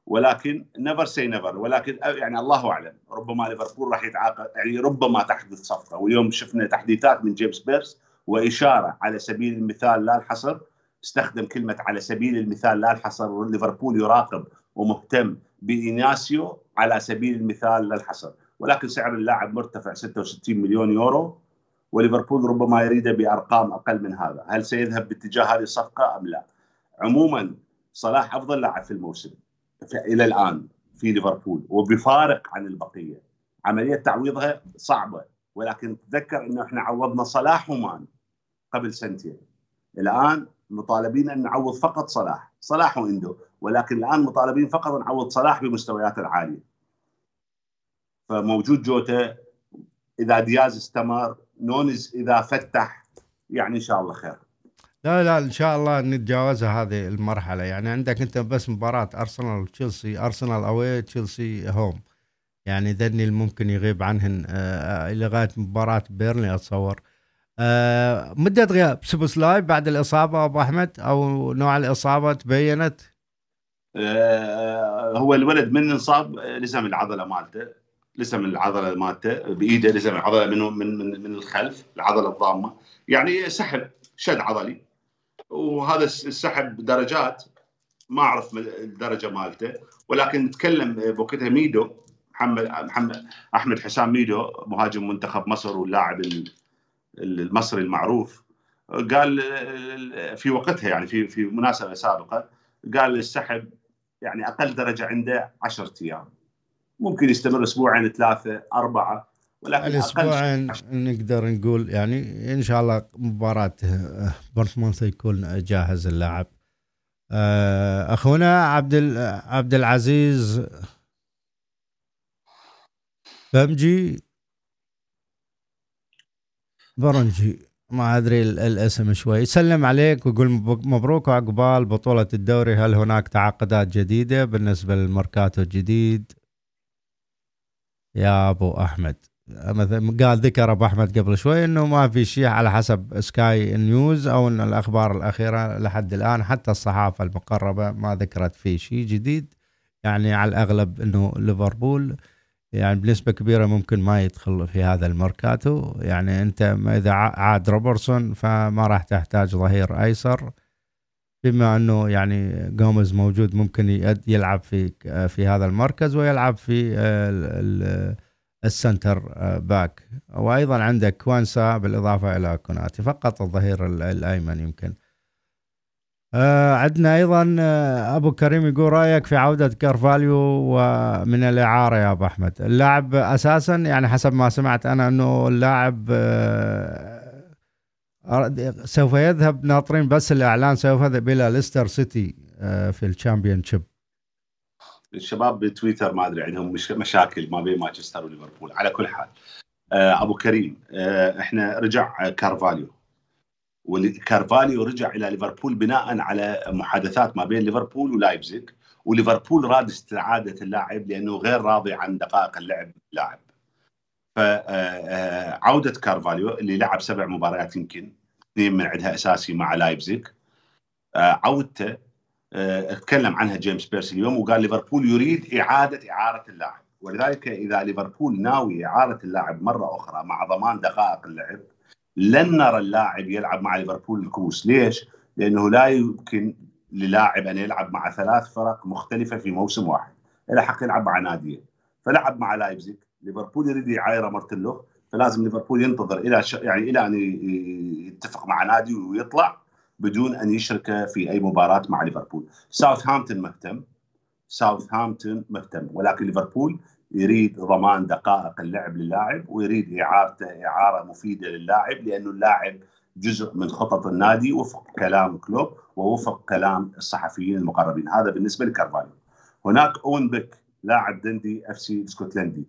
ولكن never say never ولكن يعني الله أعلم. ربما ليفربول راح يتعاقد يعني ربما تحدث صفقة. واليوم شفنا تحديثات من جيمس بيرس وإشارة على سبيل المثال لا الحصر استخدم كلمة على سبيل المثال لا الحصر ليفربول يراقب ومهتم بإناسيو على سبيل المثال لا الحصر ولكن سعر اللاعب مرتفع 66 مليون يورو وليفربول ربما يريده بأرقام أقل من هذا، هل سيذهب باتجاه هذه الصفقة أم لا؟ عموما صلاح أفضل لاعب في الموسم إلى الآن في ليفربول وبفارق عن البقية. عملية تعويضها صعبة ولكن تذكر إنه إحنا عوضنا صلاح ومان قبل سنتين. الآن مطالبين أن نعوض فقط صلاح، صلاح وإندو، ولكن الآن مطالبين فقط نعوض صلاح بمستوياته العالية. فموجود جوتا إذا دياز استمر نونز إذا فتح يعني إن شاء الله خير. لا لا إن شاء الله نتجاوزها هذه المرحلة. يعني عندك أنت بس مباراة أرسنال وتشيلسي أرسنال away تشيلسي home. يعني ذني ممكن يغيب عنهن آه لغايه مباراة بيرنلي أتصور. آه مدة غياب سوبوسلاي بعد الإصابة أبو أحمد؟ أو نوع الإصابة تبينت؟ آه هو الولد من انصاب لزم العضلة مالته لسم العضلة مالته بإيده لسم العضلة من من من, من الخلف العضلة الضامة. يعني سحب شد عضلي. وهذا السحب درجات ما أعرف الدرجه مالته. ولكن نتكلم بوقتها ميدو محمد محمد أحمد حسام ميدو مهاجم منتخب مصر واللاعب المصري المعروف. قال في وقتها يعني في في مناسبة سابقة قال السحب يعني أقل درجة عنده 10 أيام. ممكن يستمر أسبوعين ثلاثة أربعة ولكن الأسبوعين نقدر نقول يعني إن شاء الله مباراة بورتموند يكون جاهز اللاعب. آه، أخونا عبد عبد العزيز بمجي برنجي. ما أدري الاسم شوي. يسلم عليك ويقول مبروك عقبال بطولة الدوري. هل هناك تعاقدات جديدة بالنسبة للماركاتو الجديد؟ يا أبو أحمد. مثلا قال ذكر أبو أحمد قبل شوي إنه ما في شيء على حسب سكاي نيوز أو إن الأخبار الأخيرة لحد الآن حتى الصحافة المقربة ما ذكرت فيه شيء جديد. يعني على الأغلب إنه ليفربول. يعني بنسبة كبيرة ممكن ما يدخل في هذا الماركاتو. يعني أنت إذا عاد روبرتسون فما راح تحتاج ظهير أيسر. بما أنه يعني جوميز موجود ممكن يلعب في في هذا المركز ويلعب في ال centre back. وأيضا عندك كوانسا بالإضافة إلى كوناتي فقط الظهير الأيمن يمكن. آه عندنا أيضا أبو كريم يقول رأيك في عودة كارفاليو ومن الإعارة يا أبو أحمد. اللاعب أساسا يعني حسب ما سمعت أنا إنه اللاعب آه سوف يذهب ناطرين بس الإعلان سوف يذهب إلى ليستر سيتي آه، في ال Championship الشباب بتويتر ما أدري عندهم مش مشاكل ما بين مانشستر وليفربول على كل حال. آه، أبو كريم آه، إحنا رجع كارفاليو. وكارفاليو رجع إلى ليفربول بناء على محادثات ما بين ليفربول ولايبزيج وليفربول راد استعادة اللاعب لأنه غير راضي عن دقائق اللعب اللاعب فعوده كارفاليو اللي لعب سبع مباريات يمكن اثنين من عندها أساسي مع لايبزيج عودته تكلم عنها جيمس بيرس اليوم وقال ليفربول يريد إعادة إعارة اللاعب. ولذلك إذا ليفربول ناوي إعارة اللاعب مرة أخرى مع ضمان دقائق اللعب لن نرى اللاعب يلعب مع ليفربول الكوس ليش؟ لأنه لا يمكن للاعب أن يلعب مع ثلاث فرق مختلفة في موسم واحد. له حق يلعب مع نادية. فلعب مع لايبزيج ليفربول يريد يعايره مرتلو فلازم ليفربول ينتظر إلى ش... يعني إلى أن يتفق مع نادي ويطلع بدون أن يشرك في أي مباراة مع ليفربول. ساوثهامبتون مهتم. ساوثهامبتون مهتم. ولكن ليفربول يريد ضمان دقائق اللعب للاعب ويريد اعارته إعارة مفيدة للاعب لأنه اللاعب جزء من خطط النادي وفق كلام كلوب ووفق كلام الصحفيين المقربين. هذا بالنسبة لكارفاليو. هناك أوين بيك لاعب دندي إف سي اسكتلندي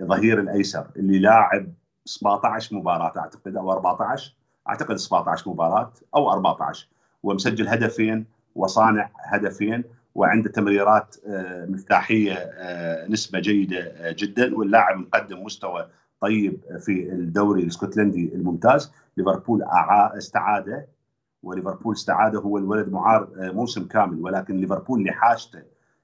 ظهير الأيسر اللي لاعب 17 مباراة أعتقد أو 14 أعتقد 17 مباراة أو 14 ومسجل هدفين وصانع هدفين وعنده تمريرات آه، مفتاحية آه، نسبة جيدة آه، جدا. واللاعب مقدم مستوى طيب في الدوري الاسكتلندي الممتاز. ليفربول استعاده وليفربول استعاده. هو الولد معار موسم كامل. ولكن ليفربول لحاجته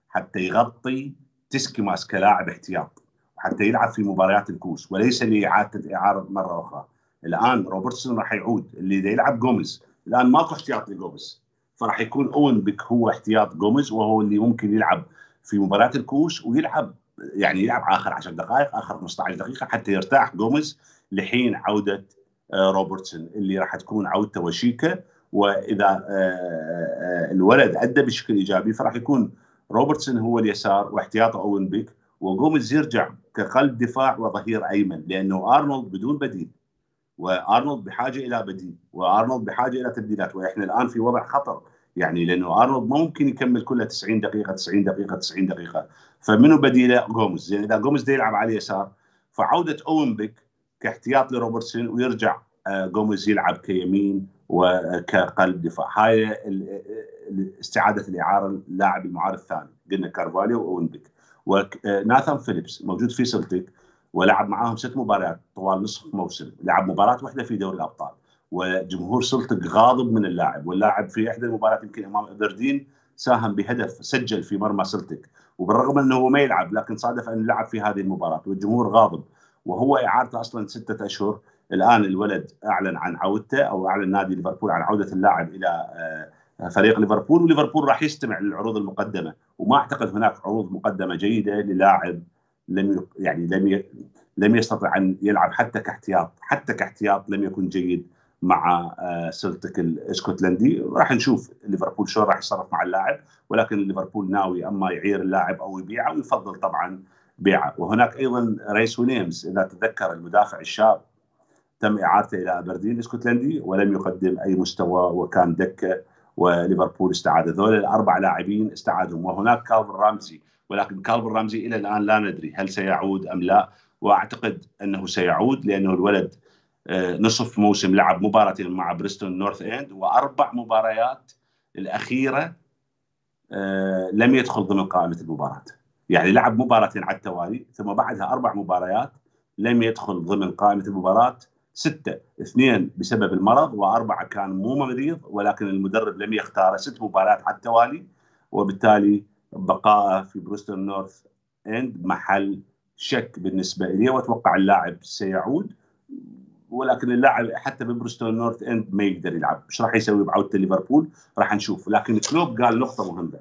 حتى يغطي تسيميكاس كلاعب احتياط وحتى يلعب في مباريات الكؤوس وليس لإعادة إعارة مرة أخرى. الآن روبرتسون راح يعود. اللي يلعب جوميز الآن ماكو احتياط لجوميز. فراح يكون أوين بيك هو احتياط جوميز وهو اللي ممكن يلعب في مباراة الكؤوس ويلعب يعني يلعب آخر 10 دقائق آخر 15 دقيقة حتى يرتاح جوميز لحين عودة آه، روبرتسون اللي راح تكون عودته وشيكة. وإذا آه، آه، الولد أدى بشكل إيجابي فراح يكون روبرتسون هو اليسار واحتياطه أوين بيك وجوميز يرجع كقلب دفاع وظهير أيمن لأنه أرنولد بدون بديل. وأرنولد بحاجة إلى بديل وأرنولد بحاجة إلى تبديلات وإحنا الآن في وضع خطر يعني لأنه أرنولد ما ممكن يكمل كلها 90 دقيقة 90 دقيقة 90 دقيقة. فمنو بديله؟ جوميز يعني إذا جوميز يلعب على اليسار فعودة أوين بيك كاحتياط لروبرتسون ويرجع آه، جوميز يلعب كيمين وكقلب دفاع. هاي استعادة الإعارة اللاعب المعار الثاني قلنا كارفاليو وأوين بيك. وناثان فيليبس موجود في سلتيك. ولعب معاهم ست مباريات طوال نصف موسم لعب مباراة واحدة في دوري الأبطال وجمهور سلتك غاضب من اللاعب واللاعب في إحدى المباريات يمكن أمام أبردين ساهم بهدف سجل في مرمى سلتك وبالرغم إنه هو ما يلعب لكن صادف انه لعب في هذه المباراة والجمهور غاضب وهو إعارته أصلا ستة أشهر. الآن الولد أعلن عن عودته أو أعلن نادي ليفربول عن عودة اللاعب إلى آه، فريق ليفربول وليفربول راح يستمع للعروض المقدمة وما أعتقد هناك عروض مقدمة جيدة للاعب لم يعني لم لم يستطع أن يلعب حتى كاحتياط حتى كاحتياط لم يكن جيد مع آه، سلتك الإسكتلندي. راح نشوف ليفربول شلون راح يتصرف مع اللاعب ولكن ليفربول ناوي أما يعير اللاعب أو يبيعه ويفضل طبعا بيعه. وهناك أيضا ريس ويليامز إذا تتذكر المدافع الشاب تم اعارته إلى ابردين الإسكتلندي ولم يقدم أي مستوى وكان دكة وليفربول استعاد. ذول الأربع لاعبين استعادهم. وهناك كالفن رامزي ولكن كالفن رامزي إلى الآن لا ندري هل سيعود أم لا. وأعتقد أنه سيعود لأنه الولد آه، نصف موسم لعب مباراتين مع بريستون نورث إند وأربع مباريات الأخيرة آه، لم يدخل ضمن قائمة المباراة. يعني لعب مباراتين على التوالي ثم بعدها أربع مباريات لم يدخل ضمن قائمة المباراة. ستة اثنين بسبب المرض وأربعة كان مو مريض ولكن المدرب لم يختاره ست مباريات على التوالي وبالتالي بقائه في بريستون نورث إند محل شك بالنسبة لي وأتوقع اللاعب سيعود ولكن اللاعب حتى ببرستول نورث إند ما يقدر يلعب. إيش راح يسوي بعودة ليفربول؟ راح نشوف. لكن كلوب قال نقطة مهمة.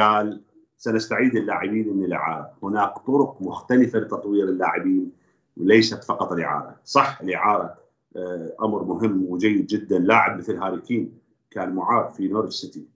قال سنستعيد اللاعبين من الإعارة. هناك طرق مختلفة لتطوير اللاعبين وليست فقط الإعارة. صح الإعارة آه، أمر مهم وجيد جدا. لاعب مثل هاري كين كان معار في نورتش سيتي.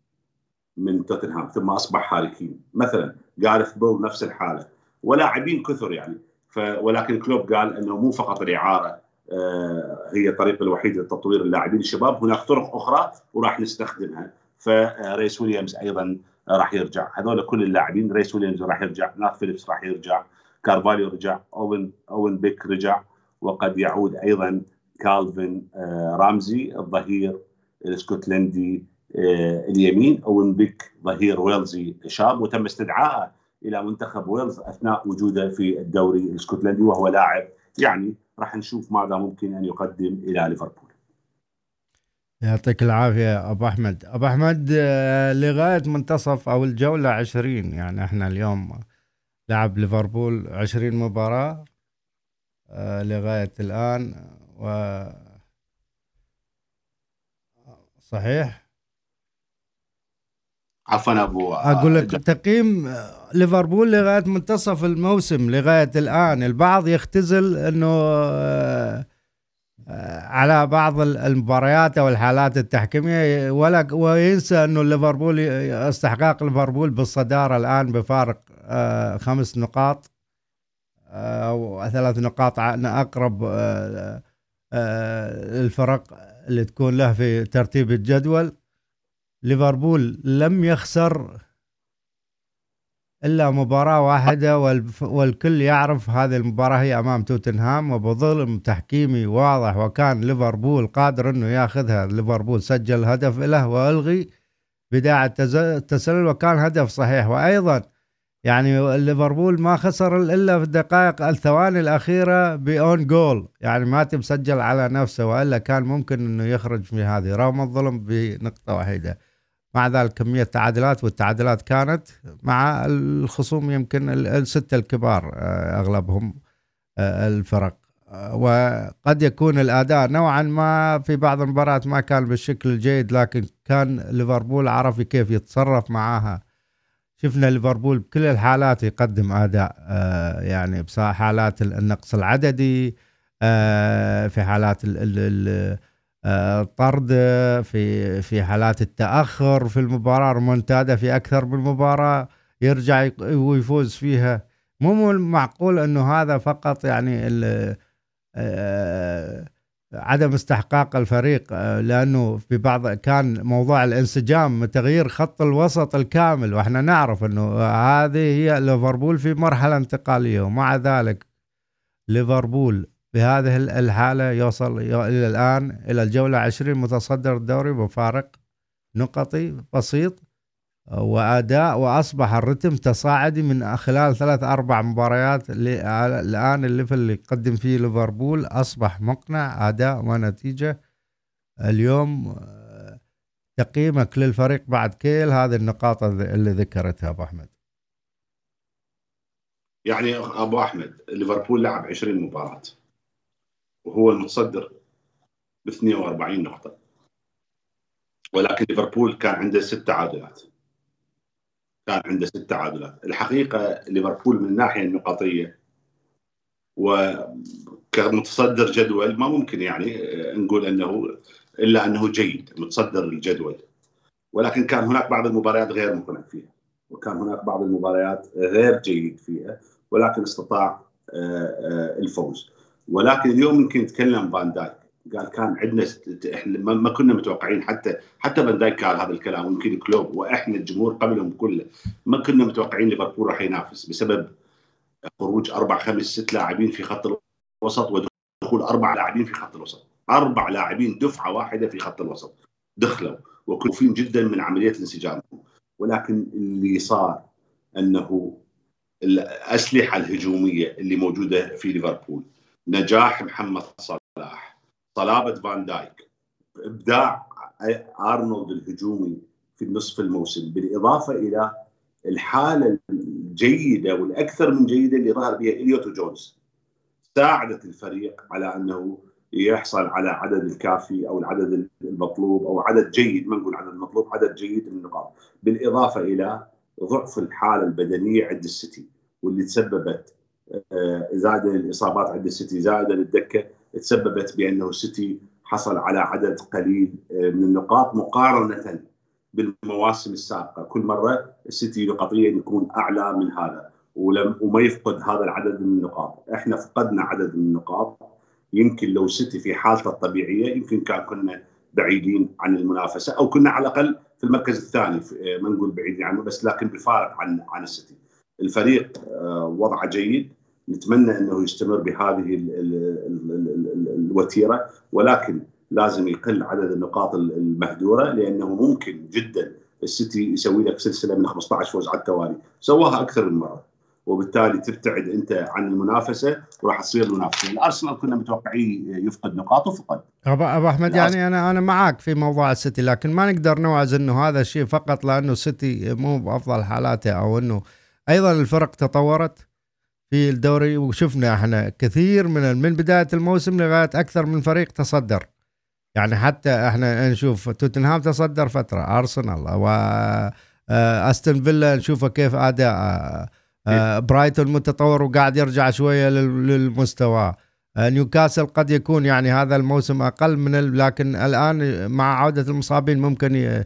من توتنهام ثم أصبح هاري مثلا جاريث بيل نفس الحالة ولاعبين كثر يعني. ولكن كلوب قال إنه مو فقط الإعارة آه، هي الطريقة الوحيدة لتطوير اللاعبين الشباب. هناك طرق أخرى وراح نستخدمها. فريس ويليامز أيضا راح يرجع. هذول كل اللاعبين ريس ويليامز راح يرجع ناث فيليبس راح يرجع كارفاليو رجع أوين أوين بيك رجع وقد يعود أيضا كالفن آه، رامزي الظهير الاسكتلندي آه، اليمين اوين بيك ظهير ويلزي شاب وتم استدعائه إلى منتخب ويلز أثناء وجوده في الدوري الإسكتلندي وهو لاعب. يعني راح نشوف ماذا ممكن أن يقدم إلى ليفربول. يعطيك العافية أبو أحمد، أبو أحمد آه، لغاية منتصف أو الجولة 20 يعني إحنا اليوم لعب ليفربول 20 مباراة آه، لغاية الآن و صحيح؟ عفوا أبو أقول لك تقييم ليفربول لغاية منتصف الموسم لغاية الآن. البعض يختزل إنه على بعض المباريات أو الحالات التحكيمية. ولا وينسى إنه ليفربول استحقاق ليفربول بالصدارة الآن بفارق آه، خمس نقاط أو آه، ثلاث نقاط أقرب آه، الفرق اللي تكون له في ترتيب الجدول. ليفربول لم يخسر إلا مباراة واحدة والكل يعرف هذه المباراة هي أمام توتنهام وبظلم تحكيمي واضح وكان ليفربول قادر إنه ياخذها. ليفربول سجل هدف له وألغي بدايه التسلل وكان هدف صحيح. وأيضا يعني ليفربول ما خسر إلا في الدقائق الثواني الأخيرة بأون جول. يعني ما تمسجل على نفسه وإلا كان ممكن إنه يخرج في هذه رغم الظلم بنقطة واحدة. مع ذلك كمية تعادلات والتعادلات كانت مع الخصوم يمكن الستة الكبار آه، أغلبهم آه، الفرق. آه، وقد يكون الأداء نوعا ما في بعض المباريات ما كان بالشكل الجيد لكن كان ليفربول عرف كيف يتصرف معاها. شفنا ليفربول بكل الحالات يقدم أداء يعني حالات النقص العددي في حالات طرد في في حالات التأخر في المباراة ريمونتادا في أكثر من مباراة يرجع ويفوز فيها. مو معقول إنه هذا فقط يعني آه، عدم استحقاق الفريق آه، لأنه في بعض كان موضوع الانسجام تغيير خط الوسط الكامل وإحنا نعرف إنه هذه هي ليفربول في مرحلة انتقالية ومع ذلك ليفربول بهذه الحالة يوصل إلى الآن إلى الجولة 20 متصدر الدوري بفارق نقطي بسيط وأداء وأصبح الرتم تصاعدي من خلال ثلاث أربع مباريات الآن الليفل اللي يقدم فيه ليفربول. أصبح مقنع أداء ونتيجة. اليوم تقييمك للفريق بعد كيل هذه النقاط اللي ذكرتها أبو أحمد. يعني أبو أحمد ليفربول لعب 20 مباراة. وهو المتصدر ب 42 نقطة. ولكن ليفربول كان عنده ست تعادلات كان عنده ست تعادلات الحقيقة ليفربول من الناحية النقطية وكمتصدر جدول ما ممكن يعني نقول أنه إلا أنه جيد متصدر الجدول. ولكن كان هناك بعض المباريات غير مقنع فيها وكان هناك بعض المباريات غير جيد فيها ولكن استطاع آه، آه، الفوز. ولكن اليوم يمكن يتكلم فان دايك. قال كان عندنا إحنا ما كنا متوقعين حتى حتى فان دايك قال هذا الكلام ويمكن كلوب وإحنا الجمهور قبلهم كله ما كنا متوقعين ليفربول راح ينافس بسبب خروج أربع خمس ست لاعبين في خط الوسط ودخول أربع لاعبين في خط الوسط. أربع لاعبين دفعة واحدة في خط الوسط. دخلوا وكلفين جدا من عملية الانسجام ولكن اللي صار أنه الأسلحة الهجومية اللي موجودة في ليفربول نجاح محمد صلاح. صلابة فان دايك. إبداع أرنولد الهجومي في نصف الموسم بالإضافة إلى الحالة الجيدة والأكثر من جيدة اللي ظهر بها إليوت وجونز. ساعدت الفريق على أنه يحصل على عدد الكافي أو العدد المطلوب أو عدد جيد ما نقول عدد مطلوب عدد جيد من النقاط. بالإضافة إلى ضعف الحالة البدنية عند السيتي واللي تسببت آه، زائدا الإصابات عند السيتي زائدا الدكة تسببت بأنه السيتي حصل على عدد قليل آه، من النقاط مقارنة بالمواسم السابقة، كل مرة السيتي نقطيا يكون أعلى من هذا ولم وما يفقد هذا العدد من النقاط، إحنا فقدنا عدد من النقاط. يمكن لو السيتي في حالته الطبيعية يمكن كان كنا بعيدين عن المنافسة أو كنا على الأقل في المركز الثاني آه، ما نقول بعيدين عنه بس لكن بفارق عن عن السيتي. الفريق وضعه جيد. نتمنى أنه يستمر بهذه الوتيرة ولكن لازم يقل عدد النقاط المهدوره لأنه ممكن جدا السيتي يسوي لك سلسلة من 15 فوز على التوالي، سواها أكثر من مرة. وبالتالي تبتعد أنت عن المنافسة وراح تصير المنافسة، الأرسنال كنا متوقعين يفقد نقاط وفقد. ابو أحمد يعني أنا أنا معك في موضوع السيتي لكن ما نقدر نوعز إنه هذا الشيء فقط لأنه السيتي مو بأفضل حالاته أو إنه أيضا الفرق تطورت. في الدوري وشفنا إحنا كثير من من بداية الموسم لغاية أكثر من فريق تصدر. يعني حتى إحنا نشوف توتنهام تصدر فترة أرسنال و آه، أستون فيلا نشوفه كيف أداء آه، برايتون متطور وقاعد يرجع شوية للمستوى. نيوكاسل قد يكون يعني هذا الموسم أقل من لكن الآن مع عودة المصابين ممكن ي...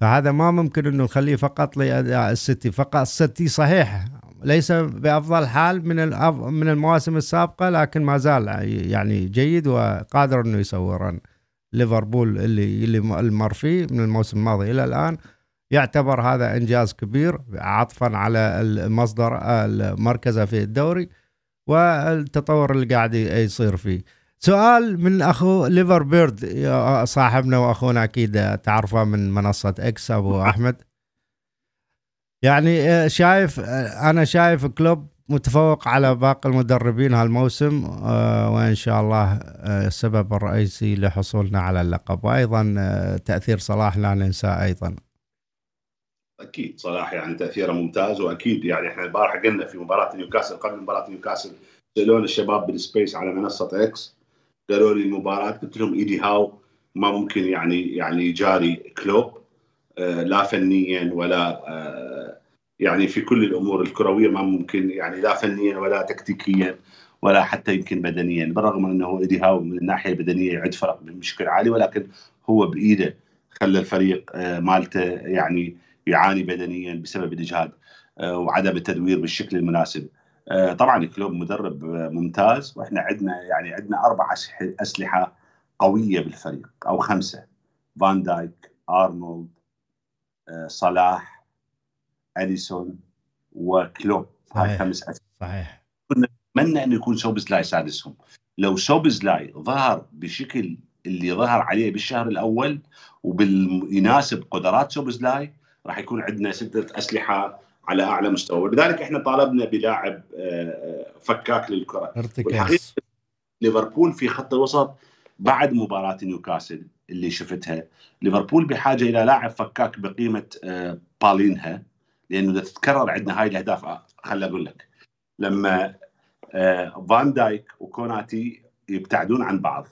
فهذا ما ممكن إنه نخليه فقط لأداء السيتي. فقط السيتي صحيح ليس بأفضل حال من من المواسم السابقة لكن ما زال يعني جيد وقادر إنه يسوي run ليفربول اللي اللي مر فيه من الموسم الماضي إلى الآن يعتبر هذا إنجاز كبير عطفا على المصدر مركزه في الدوري والتطور اللي قاعد يصير فيه. سؤال من أخو ليفر بيرد صاحبنا وأخونا أكيد تعرفه من منصة إكس أبو أحمد. يعني آه، شايف آه، أنا شايف كلوب متفوق على باقي المدربين هالموسم آه، وإن شاء الله السبب الرئيسي لحصولنا على اللقب. وأيضا تأثير صلاح لا ننساه أيضا. أكيد صلاح يعني تأثيره ممتاز وأكيد يعني إحنا البارحه قلنا في مباراة نيوكاسل قبل مباراة نيوكاسل سالونا الشباب بال space على منصة إكس قالوا لي المباراة قلت لهم إيدي هاو ما ممكن يعني يعني يجاري كلوب لا فنيا ولا يعني في كل الأمور الكروية ما ممكن يعني لا فنيا ولا تكتيكيا ولا حتى يمكن بدنيا بالرغم إنه ايدي هاو من الناحية البدنية يعد فرق بشكل عالي ولكن هو بإيده خلى الفريق آه، مالته يعني يعاني بدنيا بسبب الإجهاد وعدم التدوير بالشكل المناسب. طبعا كلوب مدرب ممتاز وإحنا عندنا يعني عندنا أربع أسلحة قوية بالفريق أو خمسة فان دايك أرنولد صلاح اليسون وكلوب هاي خمس اسماء صحيح. كنا نتمنى انه يكون سوبزلاي سادسهم لو سوبزلاي ظهر بشكل اللي ظهر عليه بالشهر الأول وباللي يناسب قدرات سوبزلاي راح يكون عندنا ستة أسلحة على أعلى مستوى. ولذلك إحنا طالبنا بلاعب آه، فكاك للكرة. ارتكاز ليفربول في خط الوسط بعد مباراة نيوكاسل اللي شفتها. ليفربول بحاجة إلى لاعب فكاك بقيمة آه، بالينها. لأنه تتكرر عندنا هاي الأهداف آه، خلي أقول لك لما آه، فان دايك وكوناتي يبتعدون عن بعض.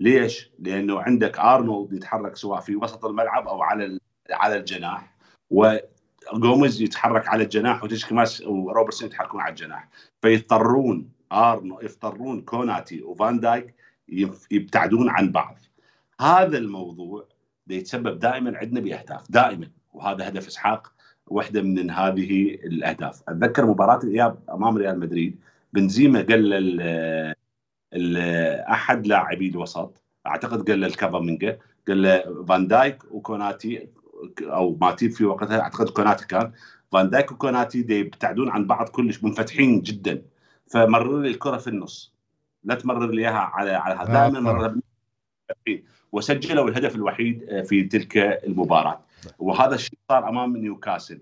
ليش؟ لأنه عندك أرنولد يتحرك سواء في وسط الملعب أو على على الجناح وجوميز يتحرك على الجناح وتسيميكاس وروبرتسون يتحركون على الجناح. فيضطرون ارنو يضطرون كوناتي وفان دايك يبتعدون عن بعض. هذا الموضوع يتسبب دائما عندنا بأهداف دائما. وهذا هدف إسحاق واحدة من هذه الأهداف. أتذكر مباراة الإياب أمام ريال مدريد. بنزيما قال أحد لاعبي الوسط أعتقد قال لكامافينجا قال له فان دايك وكوناتي أو ماتيب في وقتها أعتقد كوناتي كان. فان دايك وكوناتي يبتعدون عن بعض كلش منفتحين جدا. فمرر لي الكرة في النص. لا تمرر لي إياها على على دائما مرر وسجلوا الهدف الوحيد آه، في تلك المباراة. وهذا الشيء صار أمام نيوكاسل.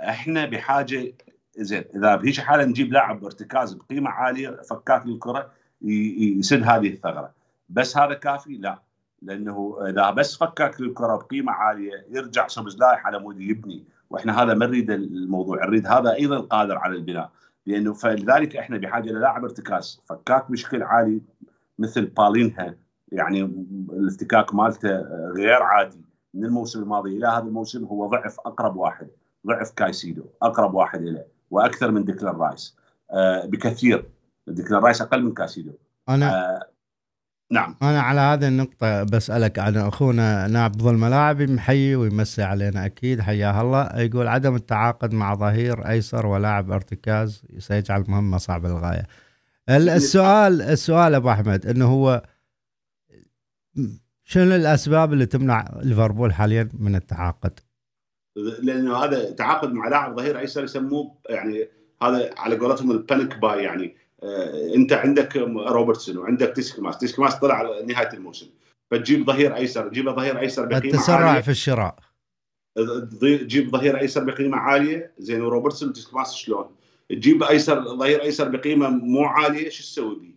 إحنا بحاجة زين إذا بهيچ حالة نجيب لاعب ارتكاز بقيمة عالية فكاك للكرة يسد هذه الثغرة. بس هذا كافي؟ لا. لأنه إذا بس فكاك للكرة بقيمة عالية يرجع سوبزلاي على مود يبني. وإحنا هذا ما نريد الموضوع. نريد هذا أيضا قادر على البناء. لأنه فلذلك إحنا بحاجة للاعب ارتكاز فكاك بشكل عالي مثل بالينها يعني الافتكاك مالته غير عادي. من الموسم الماضي إلى هذا الموسم هو ضعف أقرب واحد ضعف كايسيدو أقرب واحد إليه وأكثر من ديكلان رايس. آه بكثير. ديكلان رايس أقل من كايسيدو. أنا آه نعم. أنا على هذه النقطة بسألك عن أخونا نبض الملاعب محيي ويمسي علينا أكيد حياه الله. يقول عدم التعاقد مع ظهير أيسر ولاعب أرتكاز سيجعل مهمة صعبة للغاية. السؤال السؤال أبو أحمد إنه هو شنو الأسباب اللي تمنع ليفربول حاليا من التعاقد؟ لأنه هذا تعاقد مع لاعب ظهير ايسر يسموه يعني هذا على قولتهم ال panic buy يعني آه أنت عندك روبرتسون وعندك تسيميكاس تسيميكاس طلع على نهاية الموسم فتجيب ظهير ايسر تجيب ظهير ايسر بقيمة التسرع عاليه في الشراء تجيب ظهير ايسر بقيمة عالية زين وروبرتسون وتسيميكاس شلون؟ تجيب ايسر ظهير ايسر بقيمة مو عالية شو تسوي به؟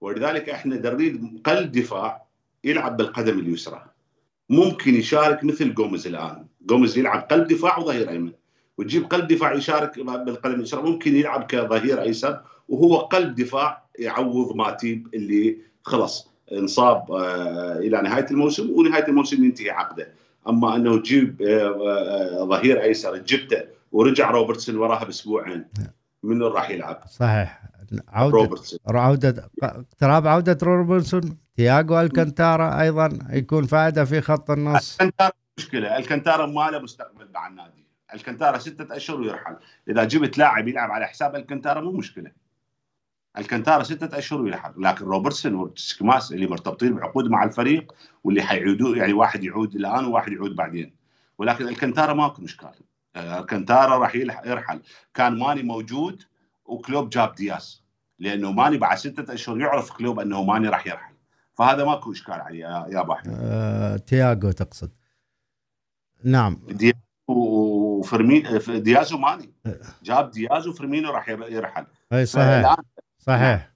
ولذلك إحنا نريد قلب دفاع يلعب بالقدم اليسرى. ممكن يشارك مثل جوميز الآن. جوميز يلعب قلب دفاع وظهير أيمن. وتجيب قلب دفاع يشارك بالقدم اليسرى. ممكن يلعب كظهير أيسر. وهو قلب دفاع يعوض ماتيب اللي خلص انصاب آه، إلى نهاية الموسم ونهاية الموسم ينتهي عقده. أما أنه تجيب آه، آه، ظهير أيسر جبته ورجع روبرتسون وراها بأسبوعين منو راح يلعب؟ صحيح. عودة روبرتسون. عودة اقتراب عودة روبرتسون تياغو الكنتارا أيضا يكون فائدة في خط النص. الكنتارا مشكلة. الكنتارا ما له مستقبل مع النادي. الكنتارا ستة أشهر ويرحل. إذا جبت لاعب يلعب على حساب الكنتارا مو مشكلة. الكنتارا ستة أشهر ويرحل لكن روبرتسون وتسيميكاس اللي مرتبطين بعقود مع الفريق واللي حيعودوا يعني واحد يعود الآن وواحد يعود بعدين. ولكن الكنتارا ماكو مشكلة. الكنتارا راح يرحل. كان ماني موجود وكلوب جاب دياس لأنه ماني بعد ستة أشهر يعرف كلوب أنه ماني راح يرحل. فهذا ماكو إشكال عليه يا أبو أحمد. آه، تياجو تقصد. نعم. دياز وفرمين دياز وماني جاب دياز وفرمينو راح يرحل. أي صحيح. صحيح.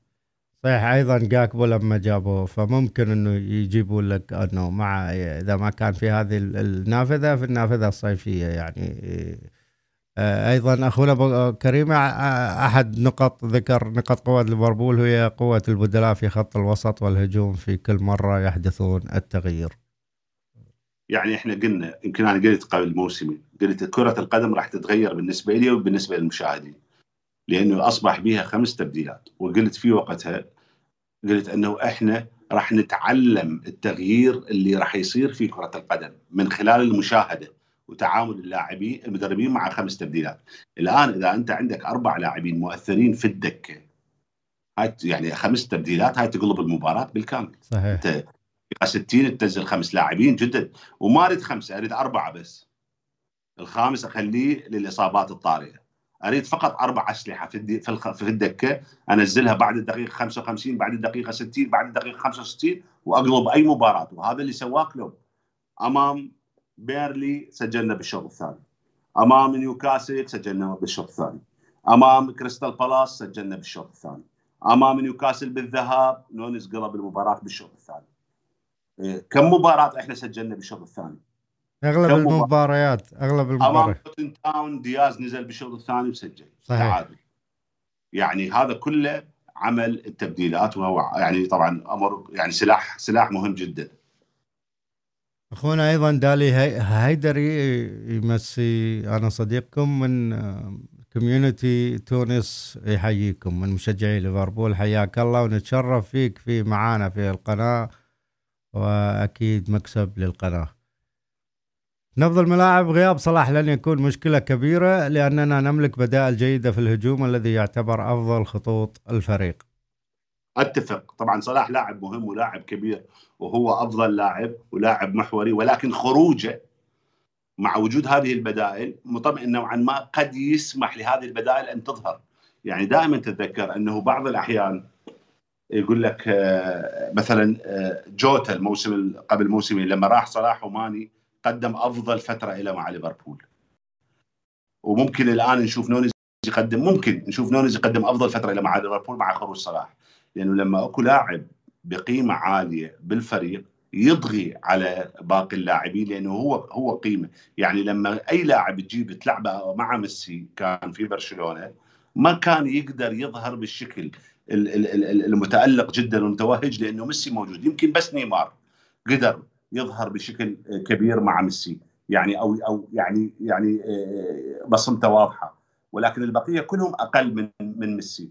صحيح. أيضا جاكبو لما جابوه فممكن إنه يجيبوا لك أنه مع إذا ما كان في هذه النافذة في النافذة الصيفية يعني آه، أيضا أخونا كريم أحد نقط ذكر نقط قوه ليفربول هي قوة البدلاء في خط الوسط والهجوم في كل مرة يحدثون التغيير. يعني إحنا قلنا يمكن أنا قلت قبل موسمين قلت كرة القدم راح تتغير بالنسبة لي وبالنسبة للمشاهدين. لأنه أصبح بها خمس تبديلات وقلت في وقتها قلت أنه إحنا راح نتعلم التغيير اللي راح يصير في كرة القدم من خلال المشاهدة وتعامل اللاعبين المدربين مع خمس تبديلات. الآن إذا أنت عندك أربع لاعبين مؤثرين في الدكة هاي يعني خمس تبديلات هاي تقلب المباراة بالكامل. صحيح. أنت 60 تنزل خمس لاعبين جدا وما أريد خمسة أريد أربعة بس. الخامس أخليه للإصابات الطارئة. أريد فقط أربع أسلحة في في الدكة أنزلها بعد الدقيقة 55 بعد الدقيقة 60 بعد الدقيقة 65 وأقلب أي مباراة. وهذا اللي سواه كلوب أمام بيرنلي سجلنا بالشوط الثاني. أمام نيوكاسل سجلنا بالشوط الثاني. أمام كريستال بالاس سجلنا بالشوط الثاني. أمام نيوكاسل بالذهاب نونس قلب المباراة بالشوط الثاني. إيه، كم مباراة إحنا سجلنا بالشوط الثاني؟ أغلب المباريات أغلب المباريات. امام تاون دياز نزل بالشوط الثاني وسجل. صحيح. تعادل. يعني هذا كله عمل التبديلات وهو يعني طبعا أمر يعني سلاح سلاح مهم جدا. أخونا أيضا دالي هيدري يمسي أنا صديقكم من community تونس يحييكم من مشجعي ليفربول حياك الله ونتشرف فيك في معانا في القناة وأكيد مكسب للقناة. نبض الملاعب غياب صلاح لن يكون مشكلة كبيرة لأننا نملك بدائل جيدة في الهجوم الذي يعتبر أفضل خطوط الفريق. أتفق. طبعا صلاح لاعب مهم ولاعب كبير وهو أفضل لاعب ولاعب محوري ولكن خروجه مع وجود هذه البدائل مطمئن نوعا ما قد يسمح لهذه البدائل أن تظهر. يعني دائما تتذكر أنه بعض الأحيان يقول لك آه، مثلا آه، جوتا الموسم قبل موسمين لما راح صلاح وماني قدم أفضل فترة له مع ليفربول. وممكن الآن نشوف نونيز يقدم ممكن نشوف نونيز يقدم أفضل فترة له مع ليفربول مع خروج صلاح. لأنه لما أكو لاعب بقيمة عالية بالفريق يضغي على باقي اللاعبين لأنه هو هو قيمة. يعني لما أي لاعب تجيب تلعبه مع ميسي كان في برشلونة ما كان يقدر يظهر بالشكل المتألق جدا والمتوهج لأنه ميسي موجود. يمكن بس نيمار قدر يظهر بشكل كبير مع ميسي. يعني أو أو يعني يعني آه، بصمته واضحة. ولكن البقية كلهم أقل من من ميسي.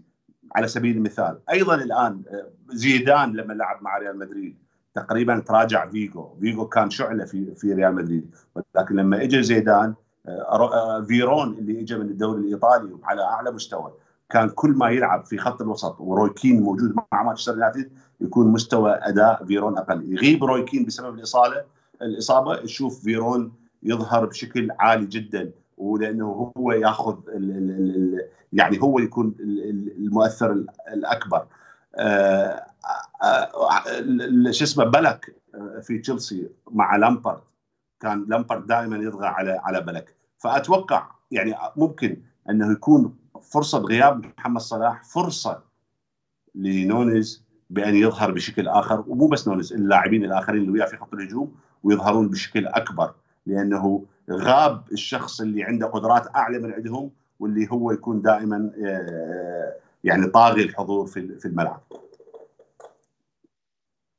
على سبيل المثال. أيضا الآن آه، زيدان لما لعب مع ريال مدريد تقريبا تراجع فيجو. فيجو كان شعله في في ريال مدريد. ولكن لما اجى زيدان آه، فيرون اللي اجى من الدوري الإيطالي على أعلى مستوى كان كل ما يلعب في خط الوسط وروي كين موجود مع مانشستر يونايتد يكون مستوى أداء فيرون أقل. يغيب روي كين بسبب الإصابة الإصابة تشوف فيرون يظهر بشكل عالي جدا ولأنه هو ياخذ ال ال يعني هو يكون المؤثر الأكبر. آه، آه، شو اسمه بالاك آه، في تشيلسي مع لامبارد كان لامبارد دائما يطغى على على بالاك. فأتوقع يعني ممكن أنه يكون فرصة غياب محمد صلاح فرصة لنونيز بأن يظهر بشكل آخر. ومو بس نونيز اللاعبين الآخرين اللي وياه في خط الهجوم ويظهرون بشكل أكبر لأنه غاب الشخص اللي عنده قدرات أعلى من عندهم واللي هو يكون دائما آه، يعني طاغي الحضور في الملعب.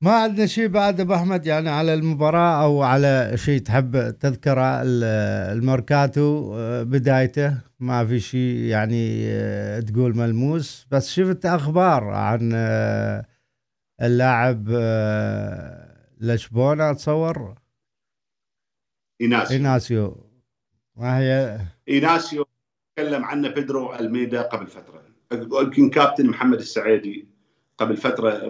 ما عندنا شيء بعد أبو أحمد؟ يعني على المباراة أو على شيء تحب تذكره الميركاتو آه، بدايته؟ ما في شيء يعني آه، تقول ملموس؟ بس شفت أخبار عن آه، اللاعب لشبونة أتصور؟ إيناسيو. إيناسيو. ما هي؟ إيناسيو تكلم عنه بيدرو ألميدا قبل فترة. يمكن كابتن محمد السعيدي قبل فترة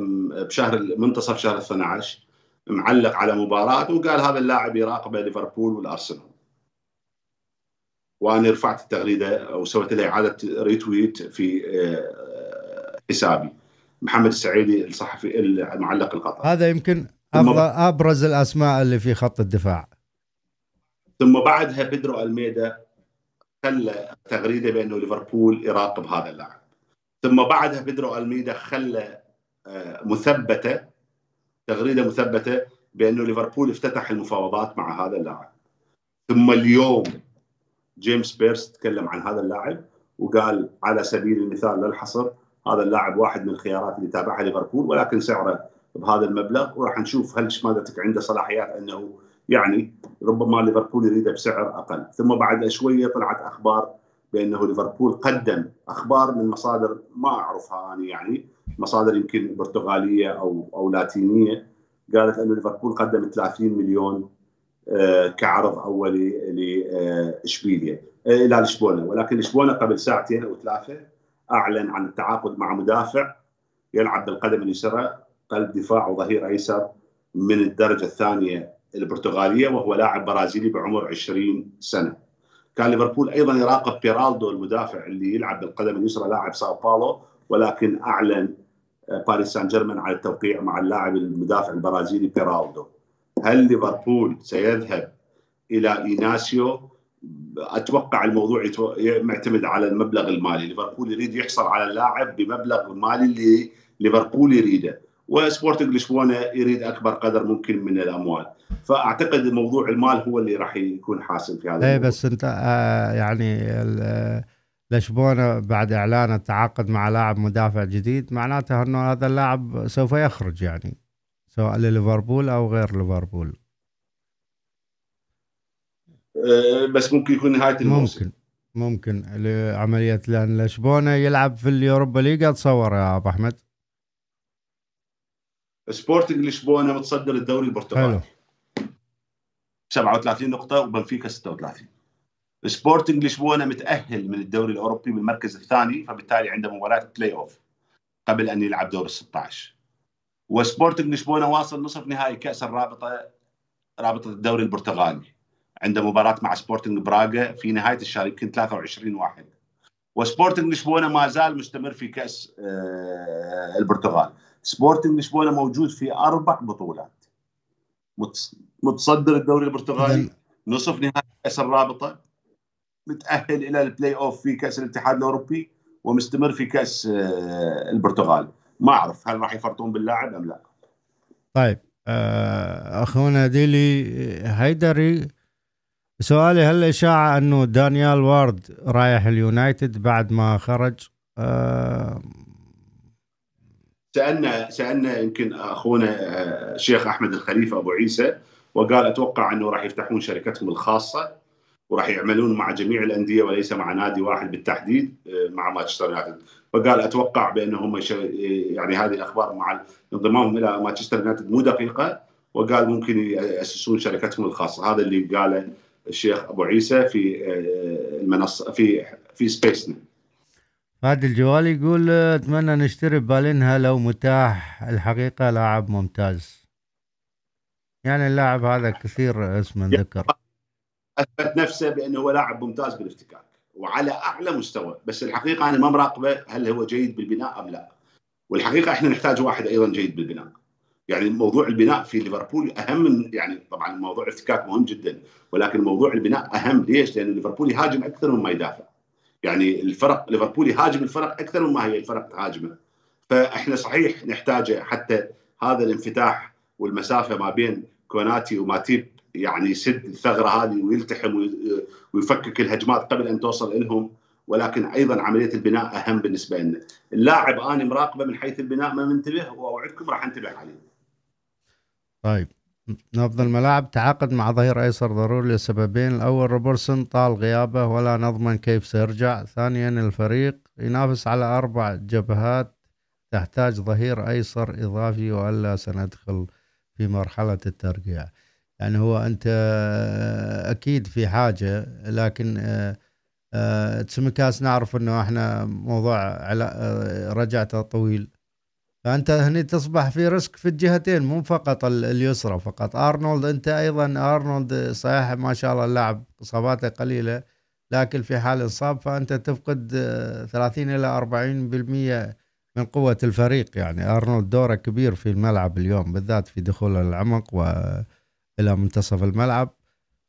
بشهر منتصف شهر 12 معلق على مباراة وقال هذا اللاعب يراقبه ليفربول والأرسنال. وأنا رفعت التغريدة وسويت لها إعادة retweet في آه، حسابي. محمد السعيدي الصحفي المعلق القطري هذا يمكن أبرز الأسماء اللي في خط الدفاع. ثم بعدها بيدرو ألميدا خلى تغريدة بأنه ليفربول يراقب هذا اللاعب. ثم بعدها بيدرو ألميدا خلى آه، مثبتة تغريدة مثبتة بأنه ليفربول افتتح المفاوضات مع هذا اللاعب. ثم اليوم جيمس بيرس تكلم عن هذا اللاعب وقال على سبيل المثال للحصر هذا اللاعب واحد من الخيارات اللي تابعها ليفربول ولكن سعره بهذا المبلغ وراح نشوف هل شمالتك عنده صلاحيات أنه يعني ربما ليفربول يريده بسعر أقل. ثم بعد شوية طلعت أخبار بأنه ليفربول قدم أخبار من مصادر ما أعرفها أنا يعني مصادر يمكن برتغالية أو أو لاتينية قالت أنه ليفربول قدم 30 مليون آه، كعرض أولي لاشبيليا آه، إلى لشبونة ولكن لشبونة قبل ساعتين أو ثلاثة أعلن عن التعاقد مع مدافع يلعب بالقدم اليسرى قلب دفاع وظهير أيسر من الدرجة الثانية البرتغالية وهو لاعب برازيلي بعمر 20 سنة. كان ليفربول أيضا يراقب بيرالدو المدافع اللي يلعب بالقدم اليسرى لاعب ساو باولو ولكن أعلن آه، باريس سان جيرمان على التوقيع مع اللاعب المدافع البرازيلي بيرالدو. هل ليفربول سيذهب إلى إيناسيو؟ أتوقع الموضوع معتمد على المبلغ المالي، ليفربول يريد يحصل على اللاعب بمبلغ المالي اللي ليفربول يريده. وسبورتنج لشبونه يريد أكبر قدر ممكن من الأموال فأعتقد موضوع المال هو اللي راح يكون حاسم في هذا اي بس انت آه يعني لشبونة بعد إعلان التعاقد مع لاعب مدافع جديد معناته إنه هذا اللاعب سوف يخرج يعني سواء لليفربول أو غير ليفربول. آه بس ممكن يكون نهاية الموسم. ممكن ممكن. لعملية لأن لشبونة يلعب في اليوروبا ليجا تصور يا أبو أحمد. سبورتنج لشبونة متصدر الدوري البرتغالي. 37 نقطة وبنفيكا 36 سبورتنج لشبونه متأهل من الدوري الأوروبي بالمركز الثاني فبالتالي عنده مباراة بلاي أوف قبل أن يلعب دور ال 16 وسبورتنج لشبونه واصل نصف نهائي كأس الرابطة رابطة الدوري البرتغالي. عنده مباراة مع سبورتنج براغا في نهاية الشهر يمكن 23 واحد. وسبورتنج لشبونه ما زال مستمر في كأس آه، البرتغال. سبورتنج لشبونه موجود في أربع بطولات. متصدر الدوري البرتغالي نصف نهائي كأس الرابطة متأهل إلى البلاي اوف في كأس الاتحاد الأوروبي ومستمر في كأس آه، البرتغال. ما أعرف هل راح يفرطون باللاعب أم لا. طيب آه، أخونا ديلي هيدري سؤالي هل الاشاعه أنه دانيال وارد رايح اليونايتد بعد ما خرج؟ آه، سألنا سألنا يمكن أخونا الشيخ آه، أحمد الخليفة أبو عيسى وقال أتوقع أنه راح يفتحون شركتهم الخاصة وراح يعملون مع جميع الأندية وليس مع نادي واحد بالتحديد آه، مع مانشستر يونايتد. فقال أتوقع بانهم يعني هذه الأخبار مع انضمامهم إلى مانشستر يونايتد مو دقيقة وقال ممكن يأسسون شركتهم الخاصة. هذا اللي قاله الشيخ أبو عيسى في آه، المنصة في في سبيسنا فهد الجوالي يقول أتمنى نشتري بالينها لو متاح. الحقيقة لاعب ممتاز. يعني اللاعب هذا كثير اسمه ذكر. أثبت نفسه بأنه هو لاعب ممتاز بالافتكاك وعلى أعلى مستوى بس الحقيقة أنا ما مراقبة هل هو جيد بالبناء أم لا. والحقيقة إحنا نحتاج واحد أيضا جيد بالبناء. يعني موضوع البناء في ليفربول أهم من يعني طبعا موضوع الافتكاك مهم جدا ولكن موضوع البناء أهم. ليش؟ لأن ليفربول يهاجم أكثر مما يدافع. يعني الفرق ليفربول يهاجم الفرق أكثر مما هي الفرق تهاجمه. فإحنا صحيح نحتاج حتى هذا الانفتاح والمسافة ما بين كوناتي وماتيب يعني يسد الثغرة هذه ويلتحم ويفكك الهجمات قبل أن توصل لهم ولكن أيضا عملية البناء أهم بالنسبة لنا. اللاعب أنا مراقبه من حيث البناء ما منتبه وأوعدكم راح أنتبه عليه. طيب نبض الملاعب تعاقد مع ظهير أيسر ضروري لسببين الأول روبرتسون طال غيابه ولا نضمن كيف سيرجع ثانيا الفريق ينافس على أربع جبهات تحتاج ظهير أيسر إضافي وألا سندخل في مرحلة الترقيع يعني هو أنت أكيد في حاجة لكن آه، تسمكاس نعرف إنه إحنا موضوع آه، رجعته طويل. فأنت هني تصبح في risk في الجهتين مو فقط اليسرى فقط أرنولد أنت أيضا أرنولد صحيح ما شاء الله اللاعب إصاباته قليلة لكن في حال انصاب فأنت تفقد 30 إلى 40% من قوة الفريق يعني. أرنولد دوره كبير في الملعب اليوم بالذات في دخول العمق وإلى منتصف الملعب.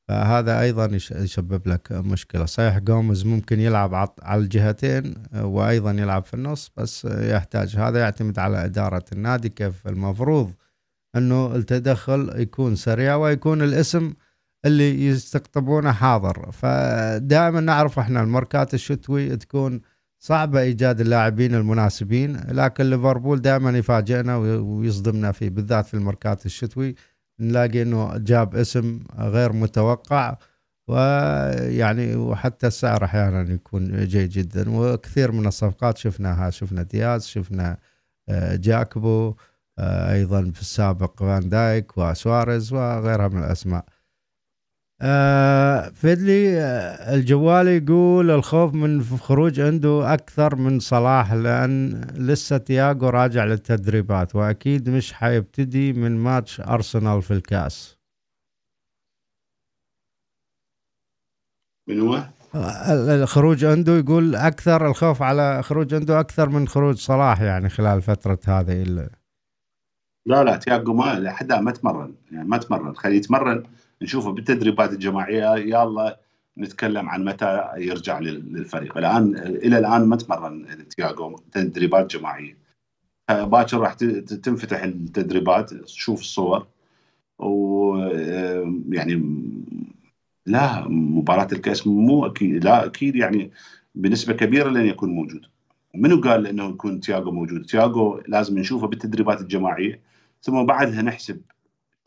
فهذا أيضا يسبب لك مشكلة. صحيح جومز ممكن يلعب على الجهتين وأيضا يلعب في النص بس يحتاج هذا يعتمد على إدارة النادي كيف المفروض أنه التدخل يكون سريع ويكون الاسم اللي يستقطبونه حاضر. فدائما نعرف إحنا الماركات الشتوي تكون صعبة إيجاد اللاعبين المناسبين لكن ليفربول دائما يفاجئنا ويصدمنا فيه بالذات في الماركات الشتوي. نلاقي إنه جاب اسم غير متوقع ويعني وحتى السعر أحيانا يكون جيد جدا. وكثير من الصفقات شفناها شفنا دياز شفنا آه، جاكبو آه، أيضا في السابق فان دايك وسواريز وغيرها من الأسماء. آه فيدلي آه الجوالي يقول الخوف من خروج عنده أكثر من صلاح لأن لسه تياجو راجع للتدريبات وأكيد مش حيبتدي من ماتش أرسنال في الكأس من هو؟ الخروج عنده يقول أكثر الخوف على خروج عنده أكثر من خروج صلاح يعني خلال فترة هذه لا لا تياجو ما لحد ما تمرن يعني ما تمرن خليه يتمرن نشوفه بالتدريبات الجماعية يلا نتكلم عن متى يرجع للفريق. الآن إلى الآن ما تمرن تياجو تدريبات جماعية. باكر راح تنفتح التدريبات تشوف الصور. و يعني لا مباراة الكأس مو أكيد لا أكيد يعني بنسبة كبيرة لن يكون موجود. منو قال إنه يكون تياجو موجود؟ تياجو لازم نشوفه بالتدريبات الجماعية ثم بعدها نحسب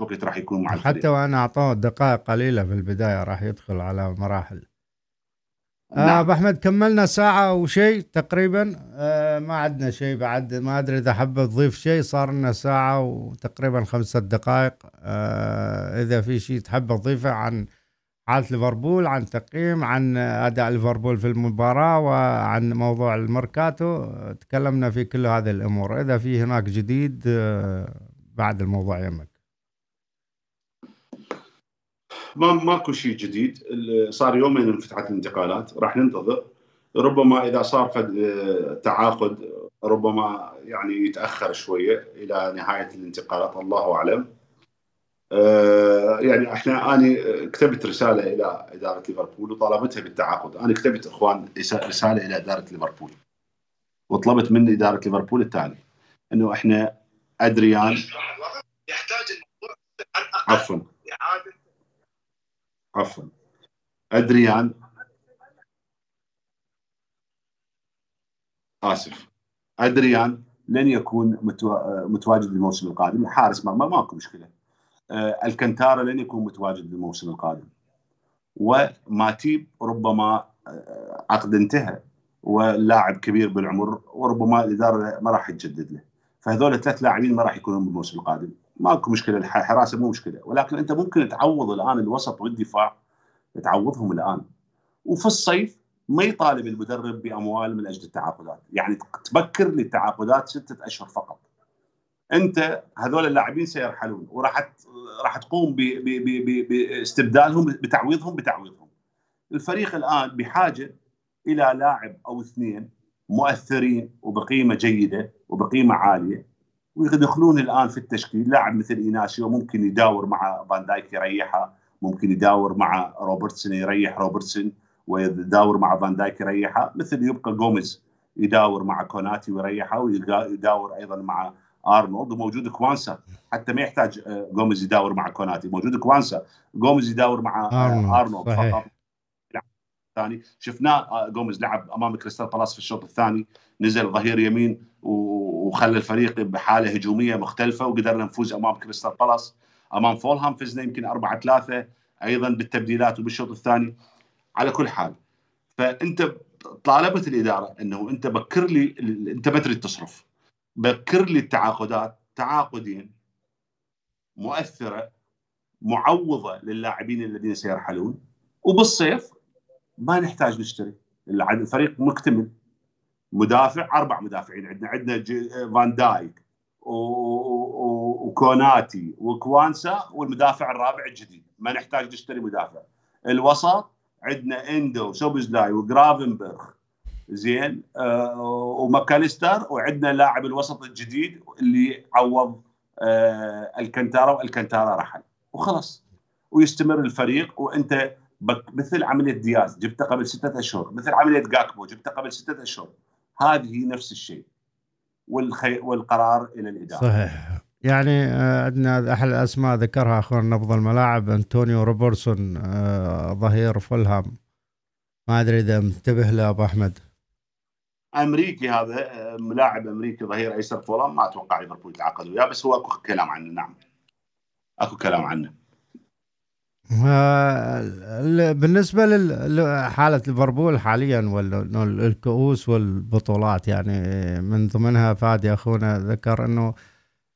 وقت راح يكون مع الفريق. حتى وان أعطوه دقائق قليلة في البداية راح يدخل على مراحل. آه، نعم. أبو أحمد كملنا ساعة وشيء تقريبا؟ آه ما عندنا شيء بعد ما أدري إذا حب تضيف شيء صار لنا ساعة وتقريبا خمسة دقائق. آه إذا في شيء تحب تضيفه عن حالة ليفربول عن تقييم عن أداء ليفربول في المباراة وعن موضوع الميركاتو تكلمنا في كل هذه الأمور. إذا في هناك جديد آه بعد الموضوع يمك ما ماكو شيء جديد. صار يومين انفتحت الانتقالات راح ننتظر. ربما إذا صار فد تعاقد ربما يعني يتأخر شوية إلى نهاية الانتقالات الله أعلم. آه، يعني إحنا أنا كتبت رسالة إلى إدارة ليفربول وطالبتها بالتعاقد. أنا كتبت إخوان رسالة إلى إدارة ليفربول وطلبت من إدارة ليفربول التالي إنه إحنا ادريان يحتاج الموضوع عفوا. إعادة عفوا. ادريان آسف. ادريان لن يكون متواجد الموسم القادم. حارس مرمى ماكو مشكلة. آه، الكنتارا لن يكون متواجد الموسم القادم. وماتيب ربما آه، عقد انتهى. ولاعب كبير بالعمر وربما الإدارة ما راح تجدد له. فهذول الثلاث لاعبين ما راح يكونون بالموسم القادم. ماكو مشكلة الحراسه مو مشكلة. ولكن أنت ممكن تعوض الآن الوسط والدفاع تعوضهم الآن. وفي الصيف ما يطالب المدرب بأموال من أجل التعاقدات. يعني تبكر للتعاقدات ستة أشهر فقط. أنت هذول اللاعبين سيرحلون وراح راح تقوم باستبدالهم بتعويضهم بتعويضهم. الفريق الآن بحاجة إلى لاعب أو اثنين مؤثرين وبقيمة جيدة وبقيمة عالية. ويدخلون الآن في التشكيل. لاعب مثل ايناسيو ممكن يداور مع فان دايك يريحه ممكن يداور مع روبرتسون يريح روبرتسون ويداور مع فان دايك يريحه. مثل يبقى جوميز يداور مع كوناتي ويريحه ويداور أيضا مع أرنولد وموجود كوانسا. حتى ما يحتاج آه، جوميز يداور مع كوناتي موجود كوانسا. جوميز يداور مع آه، أرنولد فقط. الثاني شفناه آه، جوميز لعب أمام كريستال بالاس في الشوط الثاني. نزل ظهير يمين وخلى الفريق بحالة هجومية مختلفة وقدرنا نفوز أمام كريستال بالاس. أمام فولهام فزنا يمكن 4 3 أيضا بالتبديلات وبالشوط الثاني. على كل حال فأنت طالبت الإدارة إنه أنت بكر لي أنت ما تريد تصرف. بكر لي التعاقدات تعاقدين مؤثرة معوضة للاعبين الذين سيرحلون. وبالصيف ما نحتاج نشتري. الفريق مكتمل. مدافع أربع مدافعين. عندنا عندنا فان دايك وكوناتي وكوانسا والمدافع الرابع الجديد. ما نحتاج نشتري مدافع. الوسط عندنا إندو سوبزلاي وجرافنبرغ زين آه وماكاليستر. وعندنا لاعب الوسط الجديد اللي عوض آه الكنتارا والكنتارا رحل. وخلاص. ويستمر الفريق. وأنت مثل عملية دياز جبته قبل ستة أشهر. مثل عملية جاكبو جبته قبل ستة أشهر. هذه نفس الشيء. والخي... والقرار إلى الإدارة. صحيح. يعني آه، عندنا أحد الأسماء ذكرها أخونا نبض الملاعب انطونيو روبرتسون آه، ظهير فولهام. ما أدري إذا منتبه له أبو أحمد. أمريكي هذا آه، ملاعب أمريكي ظهير أيسر فولهام. ما أتوقع ليفربول يتعاقد وياه بس هو أكو كلام عنه نعم. أكو كلام عنه. بالنسبة لحالة ليفربول حاليا والكؤوس والبطولات يعني من ضمنها فادي أخونا ذكر أنه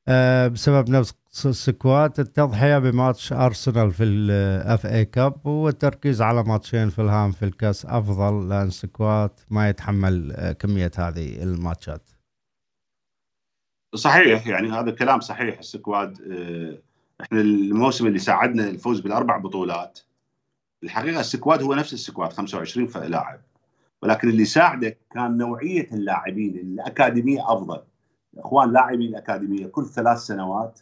آه، بسبب نفس ال squad التضحية بماتش أرسنال في ال FA Cup والتركيز على ماتش فولهام في الكأس أفضل لأن squad ما يتحمل آه، كمية هذه الماتشات. صحيح يعني هذا كلام صحيح ال squad آه، إحنا الموسم اللي ساعدنا الفوز بالأربع بطولات الحقيقة ال squad هو نفس ال squad 25 لاعب. ولكن اللي ساعدك كان نوعية اللاعبين الأكاديمية أفضل. إخوان لاعبي الأكاديمية كل ثلاث سنوات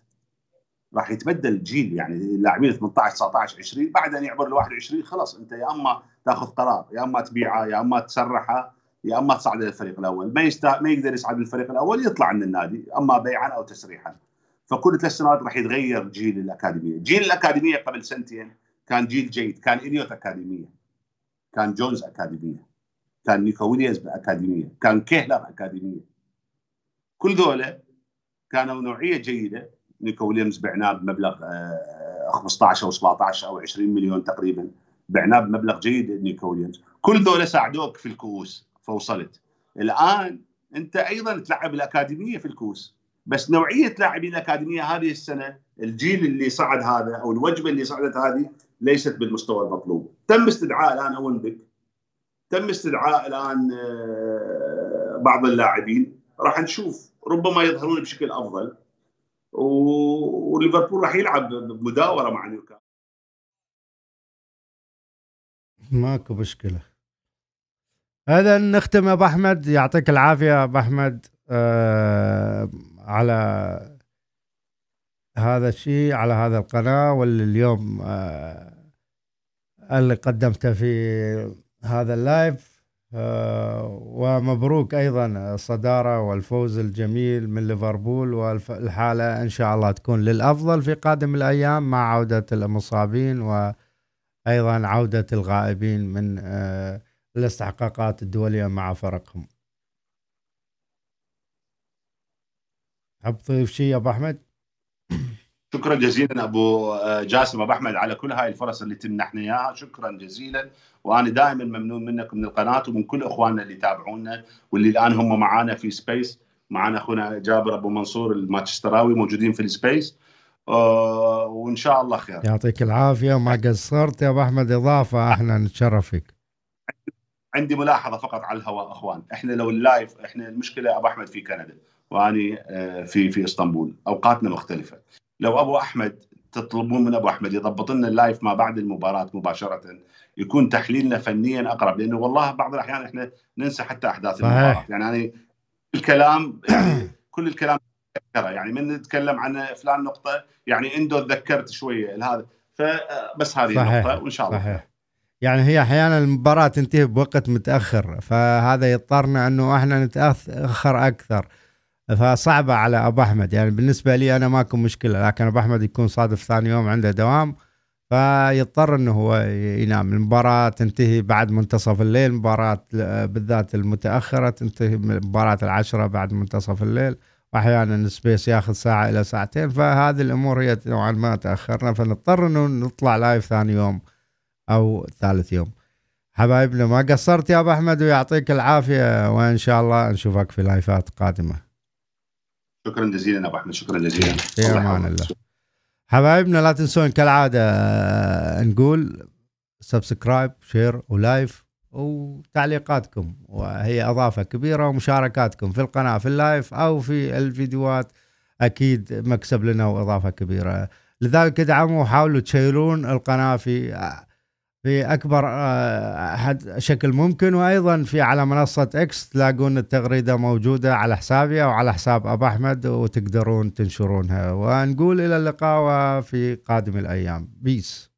راح يتبدل جيل يعني اللاعبين 18 19 20 بعد ان يعبر ال 21 خلاص أنت يا أما تأخذ قرار يا أما تبيعه يا أما تسرحه يا أما تصعد للفريق الأول. ما يستا... ما يقدر يصعد للفريق الأول يطلع من النادي أما بيعا أو تسريحا. فكل ثلاث سنوات راح يتغير جيل الأكاديمية، جيل الأكاديمية قبل سنتين كان جيل جيد، كان إليوت أكاديمية. كان جونز أكاديمية. كان نيكو ويليامز أكاديمية، كان كيليهر أكاديمية. كل ذولا كانوا نوعية جيدة، نيكو ويليامز بعناه بمبلغ 15 أو 17 أو 20 مليون تقريبا. بعناه بمبلغ جيد نيكو ويليامز، كل ذولا ساعدوك في الكؤوس. فوصلت. الآن أنت أيضا تلعب الأكاديمية في الكؤوس. بس نوعية لاعبين الاكاديميه هذه السنة الجيل اللي صعد هذا أو الوجبة اللي صعدت هذه ليست بالمستوى المطلوب. تم استدعاء الآن أولمبيك. تم استدعاء الآن آه، بعض اللاعبين. راح نشوف. ربما يظهرون بشكل أفضل. وليفربول راح يلعب بمداورة مع نيوكاسل ماكو مشكلة. هذا نختم أبو أحمد. يعطيك العافية أبو أحمد. أه على هذا الشيء على هذا القناة واللي اليوم آه، اللي قدمته في هذا اللايف. آه، ومبروك أيضا الصدارة والفوز الجميل من ليفربول والحالة إن شاء الله تكون للأفضل في قادم الأيام مع عودة المصابين وأيضا عودة الغائبين من آه، الاستحقاقات الدولية مع فرقهم. حب تضيف شيء أبو أحمد؟ شكرا جزيلا أبو آه، جاسم أبو أحمد على كل هاي الفرص اللي تمنحنا إياها. شكرا جزيلا. وأنا دائما ممنون منك من القناة ومن كل إخواننا اللي يتابعونا واللي الآن هم معانا في space معنا أخونا جابر أبو منصور المانشستراوي موجودين في ال space آه وإن شاء الله خير. يعطيك العافية. وما قصرت يا أبو أحمد؟ إضافة إحنا نتشرف فيك. عندي ملاحظة فقط على الهواء أخوان. إحنا لو ال live إحنا المشكلة أبو أحمد في كندا. وأني آه، في في إسطنبول. أوقاتنا مختلفة. لو أبو أحمد تطلبون من أبو أحمد يضبط لنا ال live ما بعد المباراة مباشرة يكون تحليلنا فنيا أقرب لأنه والله بعض الأحيان إحنا ننسى حتى أحداث. المباراة. يعني أنا الكلام يعني كل الكلام يعني من نتكلم عن فلان نقطة يعني إندو تذكرت شوية. هذا فبس هذه صحيح. النقطة وإن شاء الله. صحيح. يعني هي أحيانا المباراة تنتهي بوقت متأخر فهذا يضطرنا أنه إحنا نتأخر أكثر. فصعبة على أبو أحمد. يعني بالنسبة لي أنا ماكو مشكلة لكن أبو أحمد يكون صادف ثاني يوم عنده دوام فيضطر إنه هو ينام. المباراة تنتهي بعد منتصف الليل مباراة بالذات المتأخرة تنتهي مباراة العشرة بعد منتصف الليل وأحيانا space ياخذ ساعة إلى ساعتين. فهذه الأمور هي نوعا ما تأخرنا فنضطر إنه نطلع live ثاني يوم أو ثالث يوم. حبايبنا ما قصرت يا أبو أحمد ويعطيك العافية وإن شاء الله نشوفك في لايفات قادمة. شكرا جزيلا أبو أحمد شكرا جزيلا. في أمان الله. حبايبنا لا تنسون كالعادة آه، نقول subscribe share و like وتعليقاتكم. وهي أضافة كبيرة ومشاركاتكم في القناة في ال live أو في الفيديوهات. أكيد مكسب لنا وإضافة كبيرة. لذلك ادعموا وحاولوا تشيرون القناة في في أكبر آه، شكل ممكن. وأيضا في على منصة إكس تلاقون التغريدة موجودة على حسابي أو على حساب أبو أحمد وتقدرون تنشرونها. ونقول إلى اللقاء وفي قادم الأيام. peace.